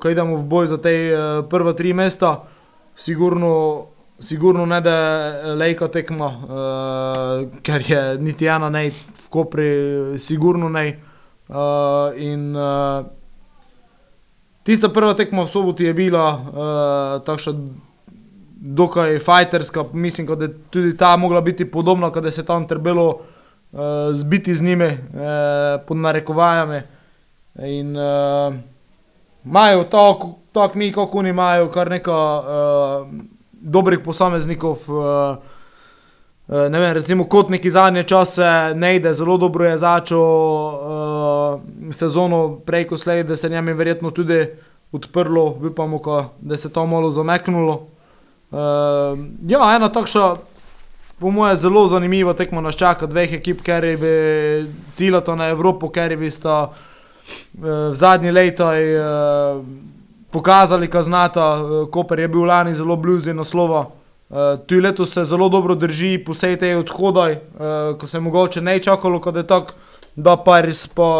ko idemo v boj za te uh, prva tri mesta, sigurno, sigurno ne da je lejka tekma, uh, ker je niti ena ne v Kopri, sigurno ne. Uh, in uh, tista prva tekma v soboti je bila uh, takšna dokaj fajterska, mislim, da je tudi ta mogla biti podobna, kada se tam trebalo uh, zbiti z njimi, uh, pod narekovajami. In imajo uh, tako, tak mi, kot oni imajo, kar nekaj uh, dobrih posameznikov. Uh, ne vem, recimo kot neki zadnje čase, ne ide, zelo dobro je začel uh, sezono, prej ko sledi, da se njem je verjetno tudi odprlo, upamo, da se to malo zameknulo. Uh, ja, ena takšna, po mojem, zelo zanimiva tekma nas čaka, dveh ekip, ker je ciljata na Evropo, ker je sta uh, v zadnji letih uh, pokazali, kaj znata. Uh, Koper je bil lani zelo blizu naslova. Uh, tu letos se zelo dobro drži, po vsej tej odhodaj, ko se je mogoče ne čakalo, da je tako, da pa res pa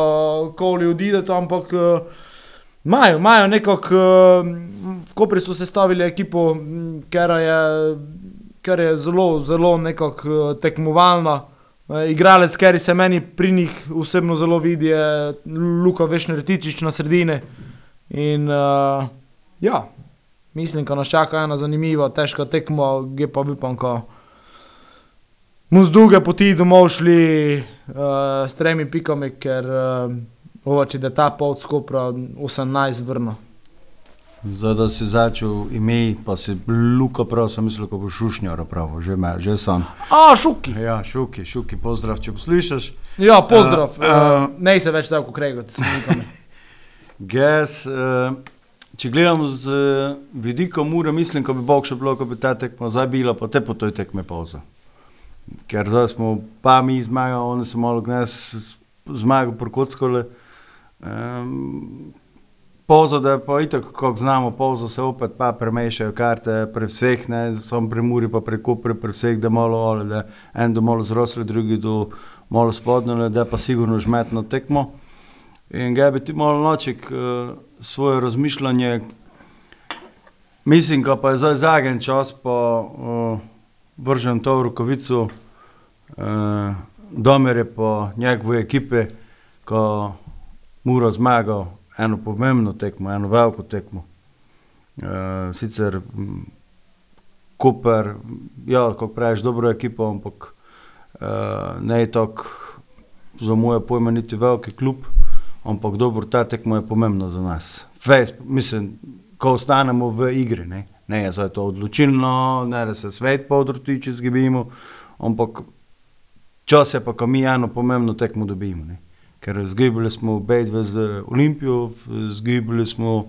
koli odide, ampak uh, Imajo, imajo nekako, v Kopri so sestavili ekipo, ker je, ker je zelo, zelo nekako tekmovalna. Uh, igralec, ker se meni pri njih osebno zelo vidi, je Luka Vešnertičič na sredini. In uh, ja, mislim, da nas čaka ena zanimiva, težka tekma, gdje pa bi pa, ko mu z dolge poti domov šli uh, s tremi pikami, ker uh, Ovači, da ta pot skopra 18 vrno. Zdaj, da si začel ime, pa si Luka prav, sem mislil, ko bo šušnjar prav, že, me, že sem. A, šuki! Ja, šuki, šuki, pozdrav, če poslušaš. Ja, pozdrav. Uh, Uh, ne se več tako kregat. Ges, uh, če gledamo z uh, vidika mura, mislim, ko bi Bog še bilo, ko bi ta tekma zdaj bila, pa te po toj tekme pauza. Ker zdaj smo pa mi zmagali, oni so malo gnes zmagali prkockole. Um, Pouza, da pa itak, kako znamo, pouza se opet pa premešajo karte pri vseh, ne, samo pri Muri, pa pri Kupri, pri vseh, da malo, ali da en do malo zrosli, drugi do malo spodnjele, da pa sigurno žmetno tekmo. In ga bi ti malo noček uh, svoje razmišljanje, Mislim, da pa je zdaj zadnji čas, pa uh, vržem to v rokavico, uh, Domer je po njegovi ekipi, ko mora zmagal eno pomembno tekmo, eno veliko tekmo. Uh, sicer m, Koper, ja, kako praviš, dobro ekipo, ampak uh, ne je tako za moje pojme niti veliki klub, ampak dobro, ta tekmo je pomembna za nas. Fejs, mislim, ko ostanemo v igri, ne, ne je zdaj to odločilno, ne da se svet podrti, če zgibimo, ampak čas je pa, ko mi eno pomembno tekmo dobimo. Ne. Ker zgibali smo obe z Olimpijo, zgibali smo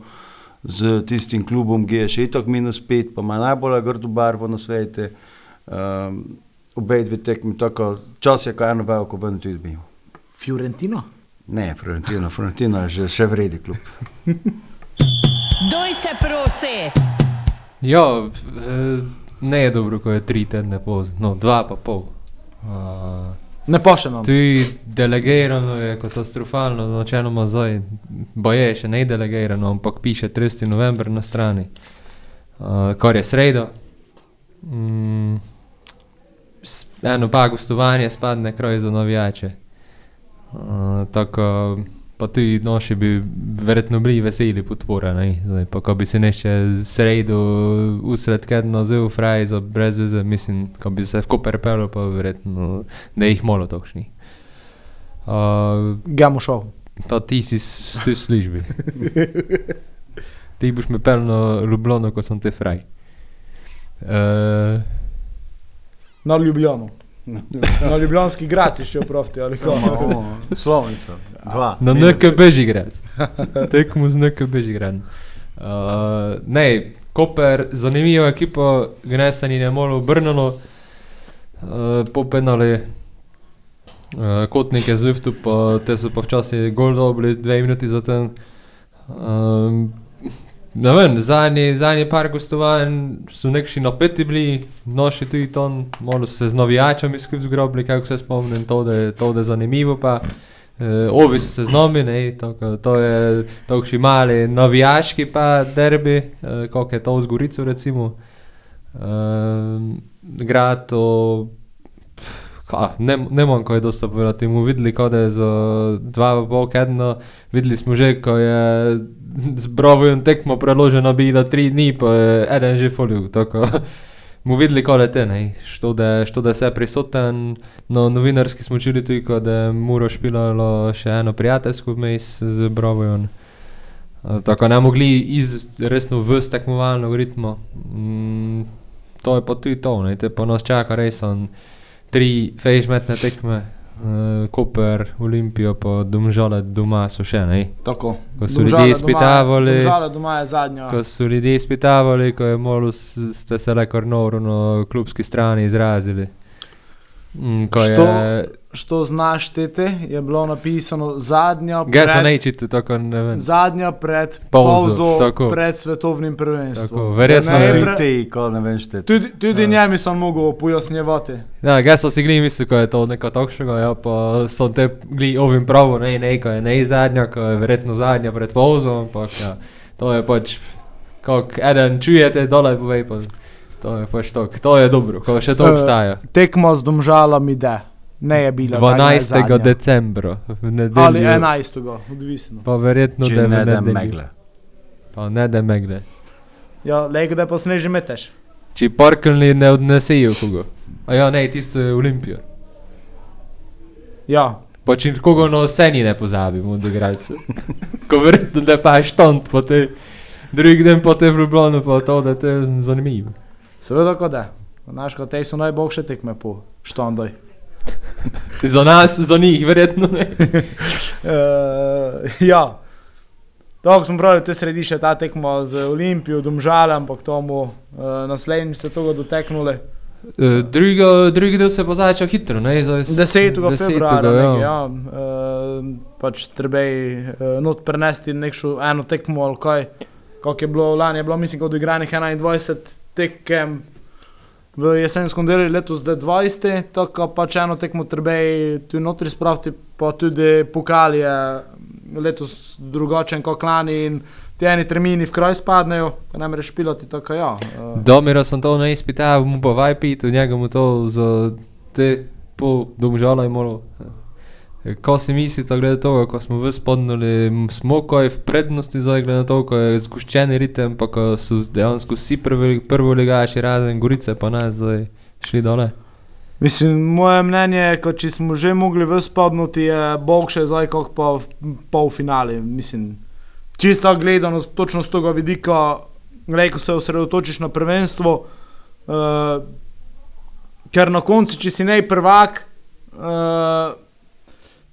z tistim klubom, ki je še itak minus pet, pa ima najbolj grdo barvo na svetu. Um, obe dve tekmi, tako čas je, ko eno veliko ven tudi dobimo. Fiorentino? Ne, Florentino, Florentino je že, še vredi klub. Doj se prosi! Ja, eh, ne je dobro, ko je tri tedne pozno, no, dva pa pol. Uh, Ne pošljemo. Tudi delegirano je katastrofalno, načeloma zdaj, boje še ne delegirano, ampak piše 30. november na strani, uh, kar je sredo. Mm, eno pa gostovanje spadne kraj za navijače. Uh, tako pa tudi noši bi verjetno bili veseli podpora, ne? Zdaj, pa ko bi se neče sredo usred kedno zelo fraj za brez veze, mislim, ko bi se v Koper pelil, pa verjetno da jih malo točni. Uh, Gamo šel. pa ti si s te službi. ti boš me pel na Ljubljano, ko sem te fraj. Uh, Na Ljubljano. Na Ljubljanski grad si še oprosti ali kako. Slovnica, dva. na NK Bežigrad. Tekmo z NK Bežigrad. Uh, ne, Koper, zanimiva ekipa, Gnesani je malo obrnilo, uh, po penali. Uh, kotnik je z liftu, pa te so pa včasih gol dobili, dve minuti za ten. Um, ne vem, zadnji, zadnji par gostovanj so nekši napeti bili, noši tudi ton, malo se z navijačami skupaj zgrobili, kako se spomnim, to je zanimivo pa. Uh, ovi so se z nami, ne, tako, to je takšni mali navijaški pa derbi, uh, kot je to v Zgorico recimo. Uh, grad to, ka, ne, ne ko je dosta povedati, mu videli, kot je za dva pol kedna, videli smo že, ko je z brovom tekmo preloženo bilo tri dni, pa je eden že folil, tako. Mu videli, da je te, što da, što da se prisoten, no novinarski smo čuli tudi, da Muro špilalo še eno prijateljsko vmes z brovom. Uh, tako ne mogli iz resno v tekmovalno ritmo. Mm, to je pa tudi to, ne, te pa nas čaka res on tri fejšmetne tekme, uh, Koper, Olimpijo, pa Domžale doma so še, ne. Tako. Ko so ljudje izpitavali, Žala doma je zadnja. ko so ljudje izpitavali, ko je malo s- ste se le kar noro na klubski strani izrazili. Mm, ko Što? je, Što znaš tete, je bilo napisano zadnja pred, najčitil, tako ne vem. zadnja pred Pauzo, pauzo, tako. pred svetovnim prvenstvom. Tako, verjetno ne tudi pre- ti, ko ne veš, te. Tudi, tudi ja. njemi sem mogel pojasnjevati. Ja, jaz sem si gli mislil, ko je to neko takšnega, ja, pa sem te gli ovim pravo, ne, ne, ko je ne zadnja, ko je verjetno zadnja pred pauzom, ampak ja, to je pač, kako eden čujete dole, povej pa, to je pač to, to je dobro, ko še to Eh, obstaja. Tekmo z domžalami, da ne je je 12. zadnja. decembra, v Ali nedeljo. 11. odvisno. Pa verjetno, Če da ne da megle. Pa ne da megle. Ja, lego da pa sneži meteš. Če parkalni ne odnesejo koga. A ja, ne, tisto je Olimpija. Ja, Pa če koga na oseni ne pozabimo od igralcev. Ko verjetno da pa je štont, pa te drugi dan pa te v Ljubljano, pa to, da te je zanimivo. seveda, ko da. Znaš, kot te so najboljše tekme po štondoj. Za nas, za njih verjetno ne. Uh, ja, tako smo pravili, te središe ta tekmo z Olimpijo, domžale, ampak tomu uh, naslednji se tega doteknuli. Uh, drugi, drugi del se pa začel hitro, ne? Zdaj s- 10. februarja, ja. ja. ja, uh, pač treba je uh, not prenesti nekšo eno tekmo ali kaj. Kako je bilo lani, je bilo mislim, kot odigranih 21 tekem. V jesenskem delu letos je 20, tako pač eno tekmo treba je tu notri spraviti, pa tudi pokal je letos drugačen kot lani in ti eni termini v kraj spadnejo, pa ne moreš piloti tako ja. Uh, Domira sem to ne izpital, mu pa vajpit, v njega mu to za te pol domžala je malo. Ko si mislite, glede tega, ko smo v spodnuli, smo kaj v prednosti zdaj, glede na to, ko je zgoščeni ritem, pa ko so dejansko vsi prvi, prvo ligaši razen Gorice, pa ne zdaj šli dole. Mislim, moje mnenje je, ko če smo že mogli v spodnuti, je Bog še zdaj kot pa v polfinali. Mislim, čisto gledano, točno z tega vidika, glej, ko se osredotočiš na prvenstvo, uh, ker na koncu, če si nej prvak, uh,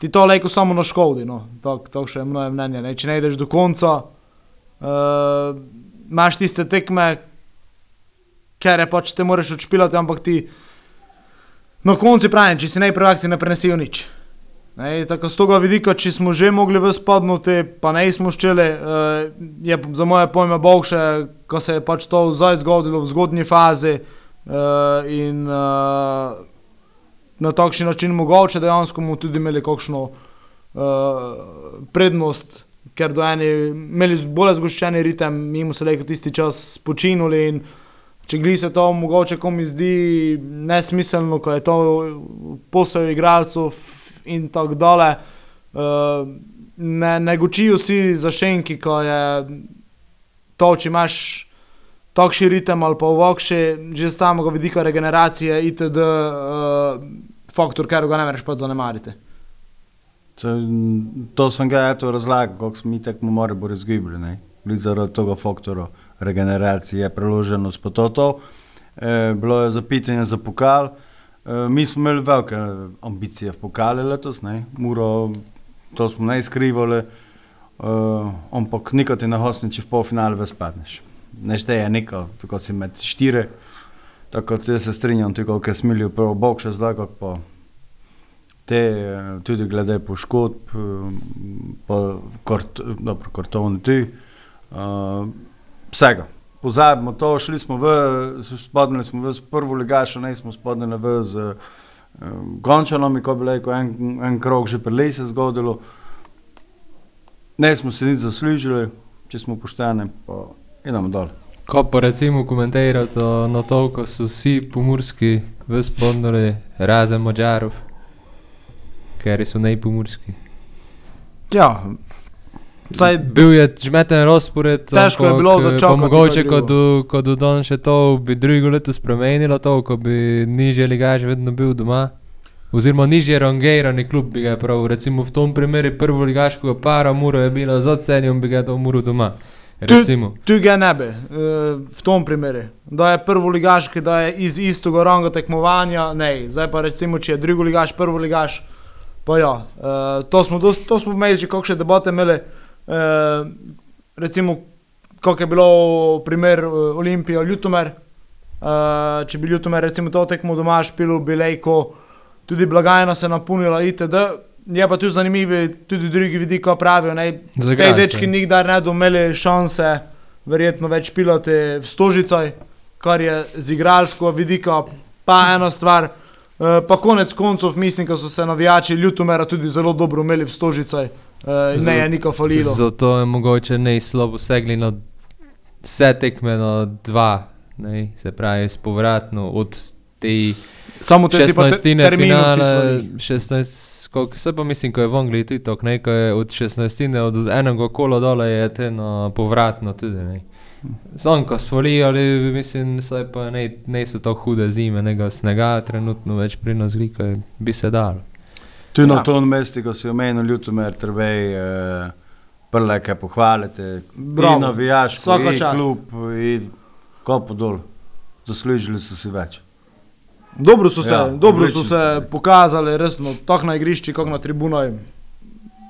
ti to lejko samo na škodi. No. To, to še je moje mnenje. Ne. Če ne ideš do konca, uh, imaš tiste tekme, ker je pač te moraš odšpilati, ampak ti na koncu pravim, če si ne prvak, ti ne prenesijo nič. Ne, tako z tega vidika, če smo že mogli v spodnuti, pa ne smo ščeli, uh, je za moje pojme boljše, ko se je pač to zdaj zgodilo v zgodnji fazi uh, in uh, na takšen način mogoče dejansko mu tudi imeli kakšno uh, prednost, ker do eni imeli bolj zgoščeni ritem, smo se lahko tisti čas počinuli in če gli se to mogoče komi zdi nesmiselno, ko je to posel igralcev in tako dole, uh, ne, ne gočijo vsi za šenki, ko je to, če imaš takšen ritem ali pa uvokši, že samega vidika regeneracije, itd. Uh, faktor, ker ga ne moreš pa zanemariti. Se, to sem ga eto razlagal, kako smo mi tekmo more bo razgibili, zaradi tega faktora regeneracije, preloženost pa to to. E, bilo je zapitanje za pokal. E, mi smo imeli velike ambicije v pokale letos, ne? Muro, to smo ne skrivali, e, ampak nikoli ti na hostni, če v polfinale ves padneš. Ne šteje neko, tako si med štiri. Tako da se strinjam, tudi ko smilijo prvo bog še zdaj, kako pa te, tudi glede poškodb, pa kart, dobro, kartoni tudi. Uh, vsega. Pozabimo to, šli smo v, spodnili smo v prvo ligašo, ne smo spodnili v z uh, Gončanom, ko bi rekel, en, en krog že pred lesi zgodilo. Ne smo se nič zaslužili, če smo pošteni, pa idemo dol. Ko pa recimo komentirate na to, ko so vsi pomorski v spodnji, razen Mačarov, ker so najpomorski. Ja, Saj, bil je žmeten razpored. Težko je bilo začeti. Mogoče, ko do danes še to bi drugo leto spremenilo, to, ko bi nižje ligaž vedno bil doma. Oziroma, nižje rangirani klub bi ga prav. Recimo v tom primeru prvo ligaškega para, muro je bilo z ocenjem, bi ga to muro doma. Tu ga ne bi, v tom primeru. Da je prvo ligaški, da je iz istega ranga tekmovanja, ne. Zdaj pa recimo, če je drugo ligaš, prvo ligaš, pa ja. To smo, to smo imeli že kakšne debate imeli. Recimo, kako je bilo primer Olimpija, Ljutomer. Če bi Ljutomer recimo to tekmo doma špil, bi lejko tudi blagajna se napolnila itd. Je pa tudi zanimivo, tudi drugi vidiki pravijo, da te dečki nikdar ne bodo imeli šanse, verjetno več piloti v Stožicah, kar je z igralsko vidika, pa ena stvar. E, pa konec koncev mislim, da so se navijači Ljutomera tudi zelo dobro imeli v Stožicah, e, ne je niko falilo. Zato je mogoče ne slabo segli na vse tekme na dva, ne, se pravi, spovratno od te. Samo te 16. finale, 16 koliko se pa mislim, ko je v Angliji tudi tako, nekaj od 16. od enega kola dole je te na povratno tudi. Ne. Zonko svali, ali mislim, da pa ne, ne so to hude zime, nekaj snega, trenutno več pri nas glika, bi se dal. Tu na ja. tom mestu, ko si omenil Ljutomer, trebej eh, prle, kaj pohvalite, bravo, navijaš, klub in kopo dol, zaslužili so si več. Dobro so se, ja, dobro so se pokazali, resno, tako na igrišču, kot na tribunah.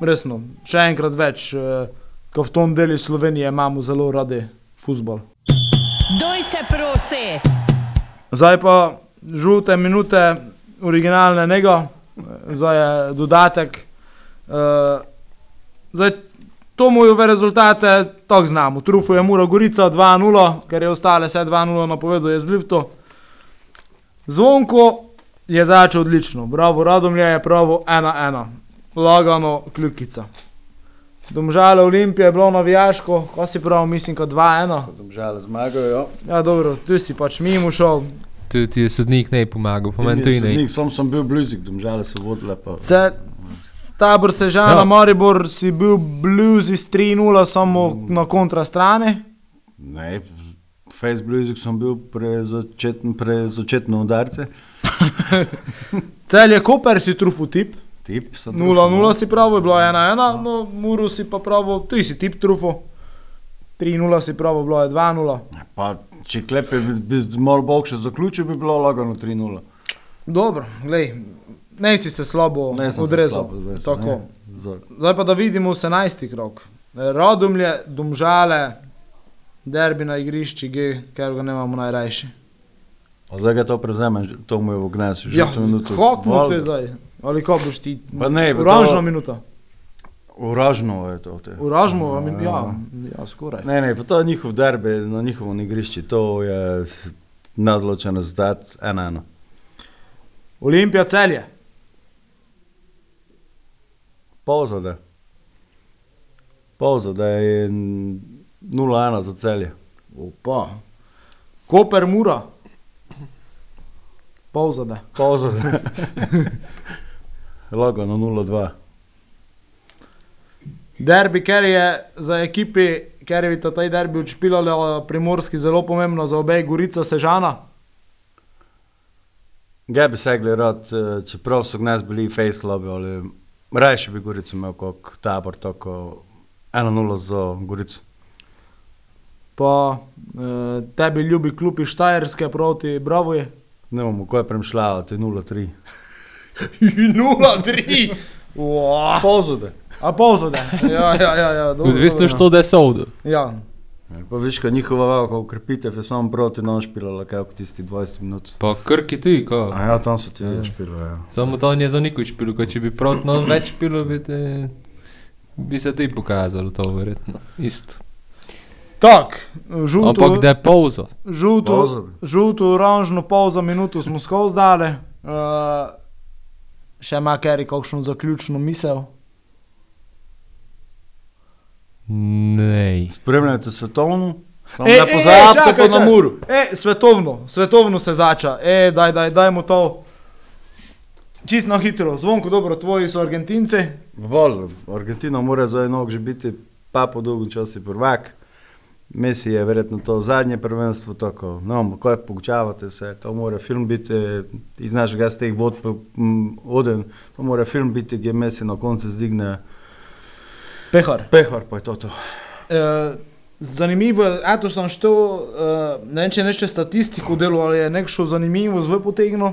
Resno, še enkrat več, eh, ko v tom delu Slovenije imamo zelo radi futbol. Doj se prosi. Zdaj pa žute minute, originalne nego, zdaj je dodatek. Uh, zdaj, to mojove rezultate, tako znamo. Trufo je Mura Gorica 2-0, ker je ostale vse 2-0 napoveduje z Lifto. Zvonko je začel odlično, bravo, radom je pravo, ena, ena, lagano, kljukica. Domžale Olimpije je bilo navijaško, ko si prav, mislim, kot 2-1. Domžale zmagajo. Ja, dobro, tu si pač mimo šel. Tu ti je sodnik ne pomagal, po meni tudi ne. Sam sem bil blizu, domžale so vodile. Pa. Ce, tabor Sežana, Ja. ja. Maribor si bil blizu z 3-0, samo na kontra strani. Ne, face blizu sem bil pre začetno, pre začetno udarce. Cel je Koper si trufu tip. Tip sem 0-0 si pravo, je bilo 1-1, no Muru si pa pravo, tu si tip trufu. 3-0 si pravo, bilo je 2-0. Pa, če klepe bi, bi malo bolj še zaključil, bi bilo lagano 3-0. Dobro, glej, ne si se slabo sem se odrezal. slabo odrezal, Zdaj pa da vidimo 18. krok. Radomlje, Domžale, derbi na igrišči G, ker ga nemamo najrajši. A Zdaj ga to prevzame, to mu je v gnesu. že Ja, mu te zdaj? Ali ko boš ti? Pa ne, Oranžna to- minuta. Uražno je to. Te. Uražmo, Ja. ja, ja, skoraj. Ne, ne, to je njihov derbi na njihovem igrišču, to je neodločen rezultat 1-1. Olimpija celje. Povzade. Povzade je 0-1 za celje. Opa. Koper mura. Povzade. Povzade. Lagano 0-2. Derbi, ker je za ekipi, ker je ta derbi odšpilala primorski zelo pomembno za obe Gorica Sežana. Ga bi segli rad, eh, čeprav so gnes bili face lobby, ali rajši bi Gorico imel kot tabor, tako 1-0 za Gorico. Pa eh, tebi ljubi klub iz Štajerske proti Bravoje. Ne bomo, ko je premšljalo, te 0-3. 0-3. Wow. Povzade. A povzode. Ja, ja, ja. ja dobro, Odvisno, dobro. što da je sovdo. Ja. Pa viš, ko njihova valka ukrepitev je samo proti nam špilala, kaj v tisti 20 minut. Pa krki tudi, ko. A ja, tam so ti ja. špilali, ja. Samo to ni za nikoč špilo, ko če bi proti nam več špilo, bi, te, bi se ti pokazalo to verjetno. Isto. Tak, žuto, Ampak da je pauzo. žuto, Povzode. žuto, oranžno pol za minuto smo skozi dali. Uh, še ima Kerry kakšno zaključno misel? Nej. Spremljate svetovno, E, ne e, e, pozabite pa na muru. E, svetovno, svetovno se zača. E, daj, daj, dajmo to. Čisto na hitro, zvonko dobro, tvoji so Argentinci. Vol, Argentina mora za enog že biti pa po dolgem času prvak. Messi je verjetno to zadnje prvenstvo, tako, no, ko je pogučavate se, to mora film biti iz našega z teh vod, m, oden, to mora film biti, gdje Messi na koncu zdigne Pehar. pehar, pa je to to. E, zanimivo je, eto sem što, e, ne vem če nešte statistiko delo, ali je nekšo zanimivo zvoj potegnil.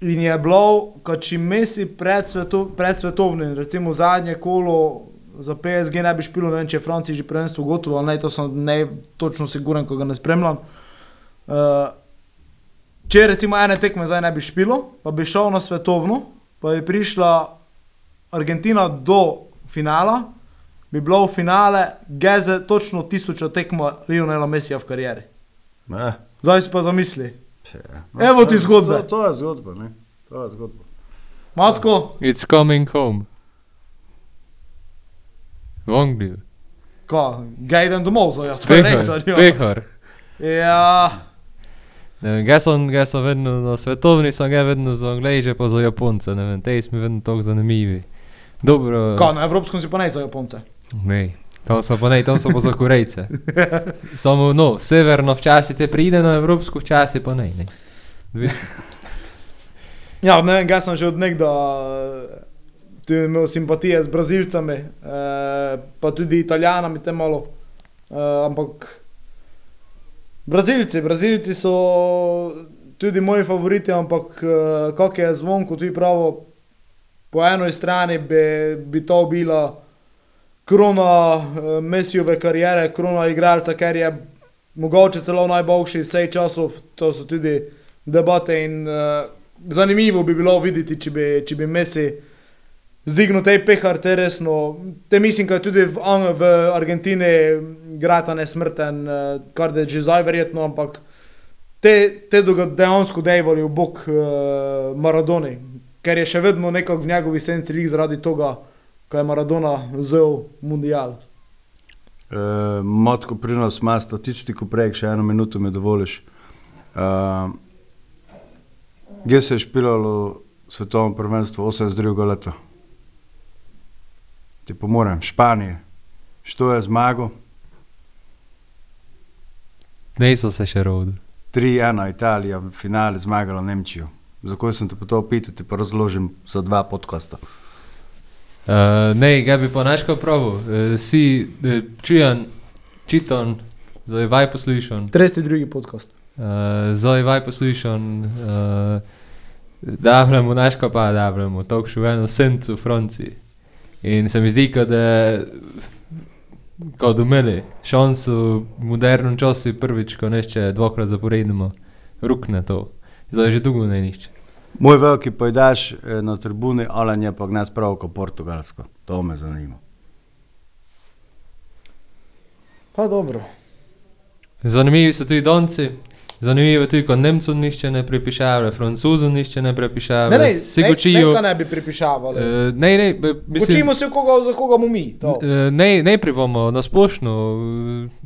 In je bilo, kad če Messi pred, sveto, pred svetovnim, recimo zadnje kolo za PSG ne bi špilo, ne vem če je Franciji že prvenstvo gotovo, ali ne, to sem ne točno siguren, ko ga ne spremljam. Uh, če recimo ene tekme zdaj ne bi špilo, pa bi šel na svetovno, pa bi prišla Argentina do finala, bi bilo v finale geze točno tisoča tekma Lionela Messija v karieri. Ne, Zdaj si pa zamisli. če, Evo ti zgodbe. To, to je zgodba, ne, to je zgodba. Matko, It's coming home. V Angliji. ko, ga idem domov, zdaj, ja, to je res. ali ja. Pehar. Ja, Ne vem, Jaz sem, jaz sem vedno na svetovni, sem ga vedno za Angleže, pa za Japonce, ne vem, te smo vedno tako zanimivi. Dobro. ko, na evropskem si pa ne za Japonce. Ne, tam so pa ne, tam so pa za Korejce. Samo, no, severno včasih te pride, na evropsko včasih pa ne. ne. Ja, ne vem, jaz sem že od nekda tudi imel simpatije z Brazilcami, eh, pa tudi Italijanami te malo. Eh, ampak Brazilci, Brazilci so tudi moji favoriti, ampak eh, kak je zvonko tudi pravo, po eni strani bi, bi to bila krona eh, Messijove karijere, krona igralca, ker je mogoče celo najboljši vsej časov, to so tudi debate in uh, zanimivo bi bilo videti, če bi, če bi Messi zdignil te pehar, te resno. Te mislim, da tudi v, v Argentini igrata nesmrten, uh, kar da je že zdaj verjetno, ampak te, te doga dejansko dejvali v bok uh, Maradoni, ker je še vedno nekako v njegovi senci lik zaradi tega ko je Maradona vzel mundial. Uh, Matko pri nas ima statistiko prej, še eno minuto mi dovoliš. Uh, Gdje se je špilalo svetovno prvenstvo 82. leta? Ti pomorem, Španije. Što je zmago? Niso se še rodili. 3-1 Italija v finale zmagala Nemčijo. Zakaj sem te pa to opital, ti pa razložim za dva podcasta. Uh, ne, ga bi pa naško pravu. Uh, si uh, čujan, čitan, zdaj vaj poslušan. 32. podcast. Uh, zdaj vaj poslušan. Uh, Davremo naško pa, davremo, to še v eno sencu v Franciji. In se mi zdi, da kot umeli, šanso v modernem času prvič, ko nešče dvakrat zaporedno, rukne to. Zdaj že dolgo ne nišče. Moj veliki pojdaš eh, na tribuni, Alan je pa gnes prav kot portugalsko. To me zanima. Pa dobro. Zanimivi so tudi donci. Zanimivo je tudi, ko Nemcov nišče ne prepišava, Francozov nišče ne prepišava. Ne, ne, si ne, učijo. ne, ne bi pripišavali. Uh, ne, ne, mislim, Učimo se, koga, za koga bomo mi. to. Eh, Ne, ne privomo, na splošno.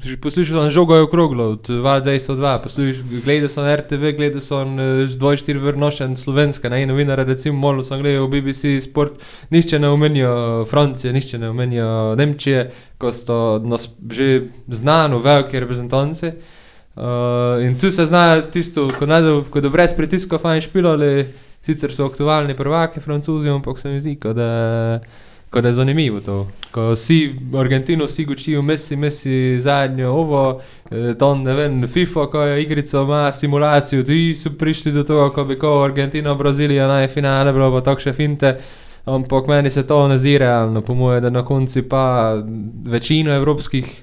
eh, Poslušal sem žogo je okroglo, od 202, poslušal, gledal sem RTV, gledal sem 24 vrnošen slovenska, ne, novinar, recimo, malo sem gledal BBC Sport, nišče ne omenijo Francije, nišče ne omenijo Nemčije, ko so nas že znano velike reprezentanci. Uh, in tu se zna tisto, ko, najdu, ko da brez pritiska fajn špilali, sicer so aktualni prvaki francozi, ampak se mi zdi, da, da je zanimivo to. Ko si Argentino, si gučijo Messi, Messi zadnjo ovo, eh, to ne vem, FIFA, ko je igrica ima simulacijo, ti so prišli do tega, ko bi ko Argentina, Brazilija naj finale, bilo pa tako še finte. Ampak meni se to ne zdi realno, po mojem, da na koncu pa večino evropskih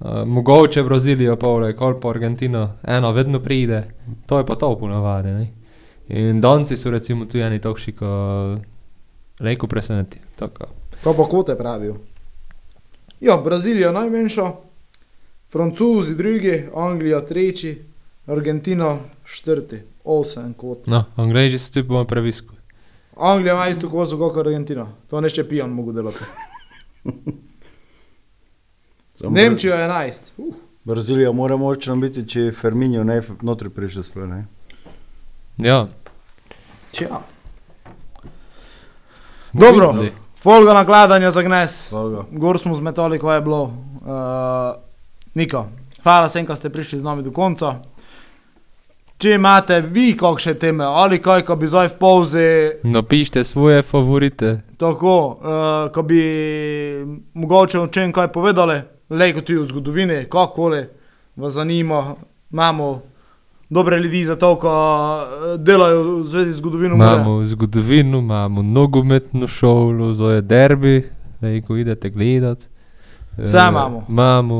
Uh, mogoče Brazilijo, pole, kol pa Argentino, eno vedno pride, to je pa to ponavadi. ne. In Donci so recimo tu eni takšni, ko reko preseneti. Tako. Kaj pa kote pravijo? Ja, Brazilija najmanjša, Francozi drugi, Anglija tretji, Argentina četrti, osem kot. No, Angleži so tu bomo previsku. Anglija ima isto kozo kot Argentina, to nešte pijan mogo delati. Je 11. Uh, Brazilija mora močno biti, če je Ferminio ne notri prišel sploh. ne. Ja, tja. Dobro, videli. folga nakladanja za gnes. Hvala. Gor smo zmetali, ko je bilo. Uh, Niko, hvala sem, da ste prišli z nami do konca. Če imate vi kakšne teme ali kaj, ko bi zdaj v pauzi, Napišite svoje favorite. tako, uh, ko bi mogoče o čem kaj povedali, lejko tudi o zgodovini, kakoli vas zanima, imamo dobre ljudi za to, ko eh, delajo v zvezi z zgodovino. Imamo zgodovino, imamo nogometno šolo, zoje derbi, ko idete gledat. Vse Eh, imamo. Imamo,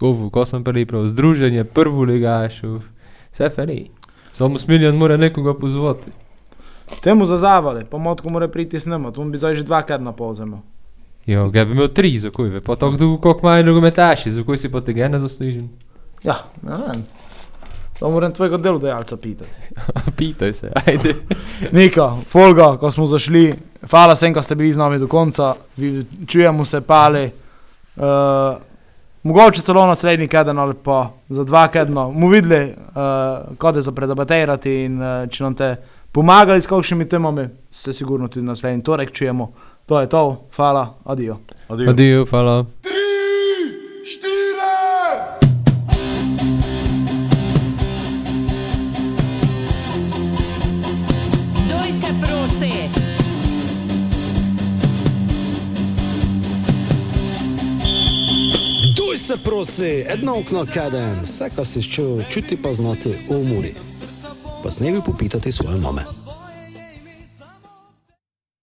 ovo, ko sem prej prav, združenje prvoligašov, vse feri. Samo smiljan mora nekoga pozvati. Temu zazavali, pa motko mora priti s nama, tu bi zdaj že dvakrat na Jo, ga bi imel tri, zakoj ve, pa tako dolgo, koliko imajo nogometaši, zakoj si pa tega ne zaslužen. Ja, ne vem. To moram tvojega delodajalca pitati. Pitaj se, ajde. Nika, Folga, ko smo zašli, hvala sem, ko ste bili z nami do konca, Vi- čujemo se pali. Uh, mogoče celo naslednji keden ali pa za dva kedna. Mu videli, uh, kode za predebatirati in uh, če nam te pomagali s kakšnimi temami, se sigurno tudi naslednji torek čujemo. To je to, hvala, adijo. Adijo. Adijo, hvala. Se prosi. Jedno okno kaden, vse, kar si čutil, čuti pa znati v umori. Pa s nebi popitati svoje mame.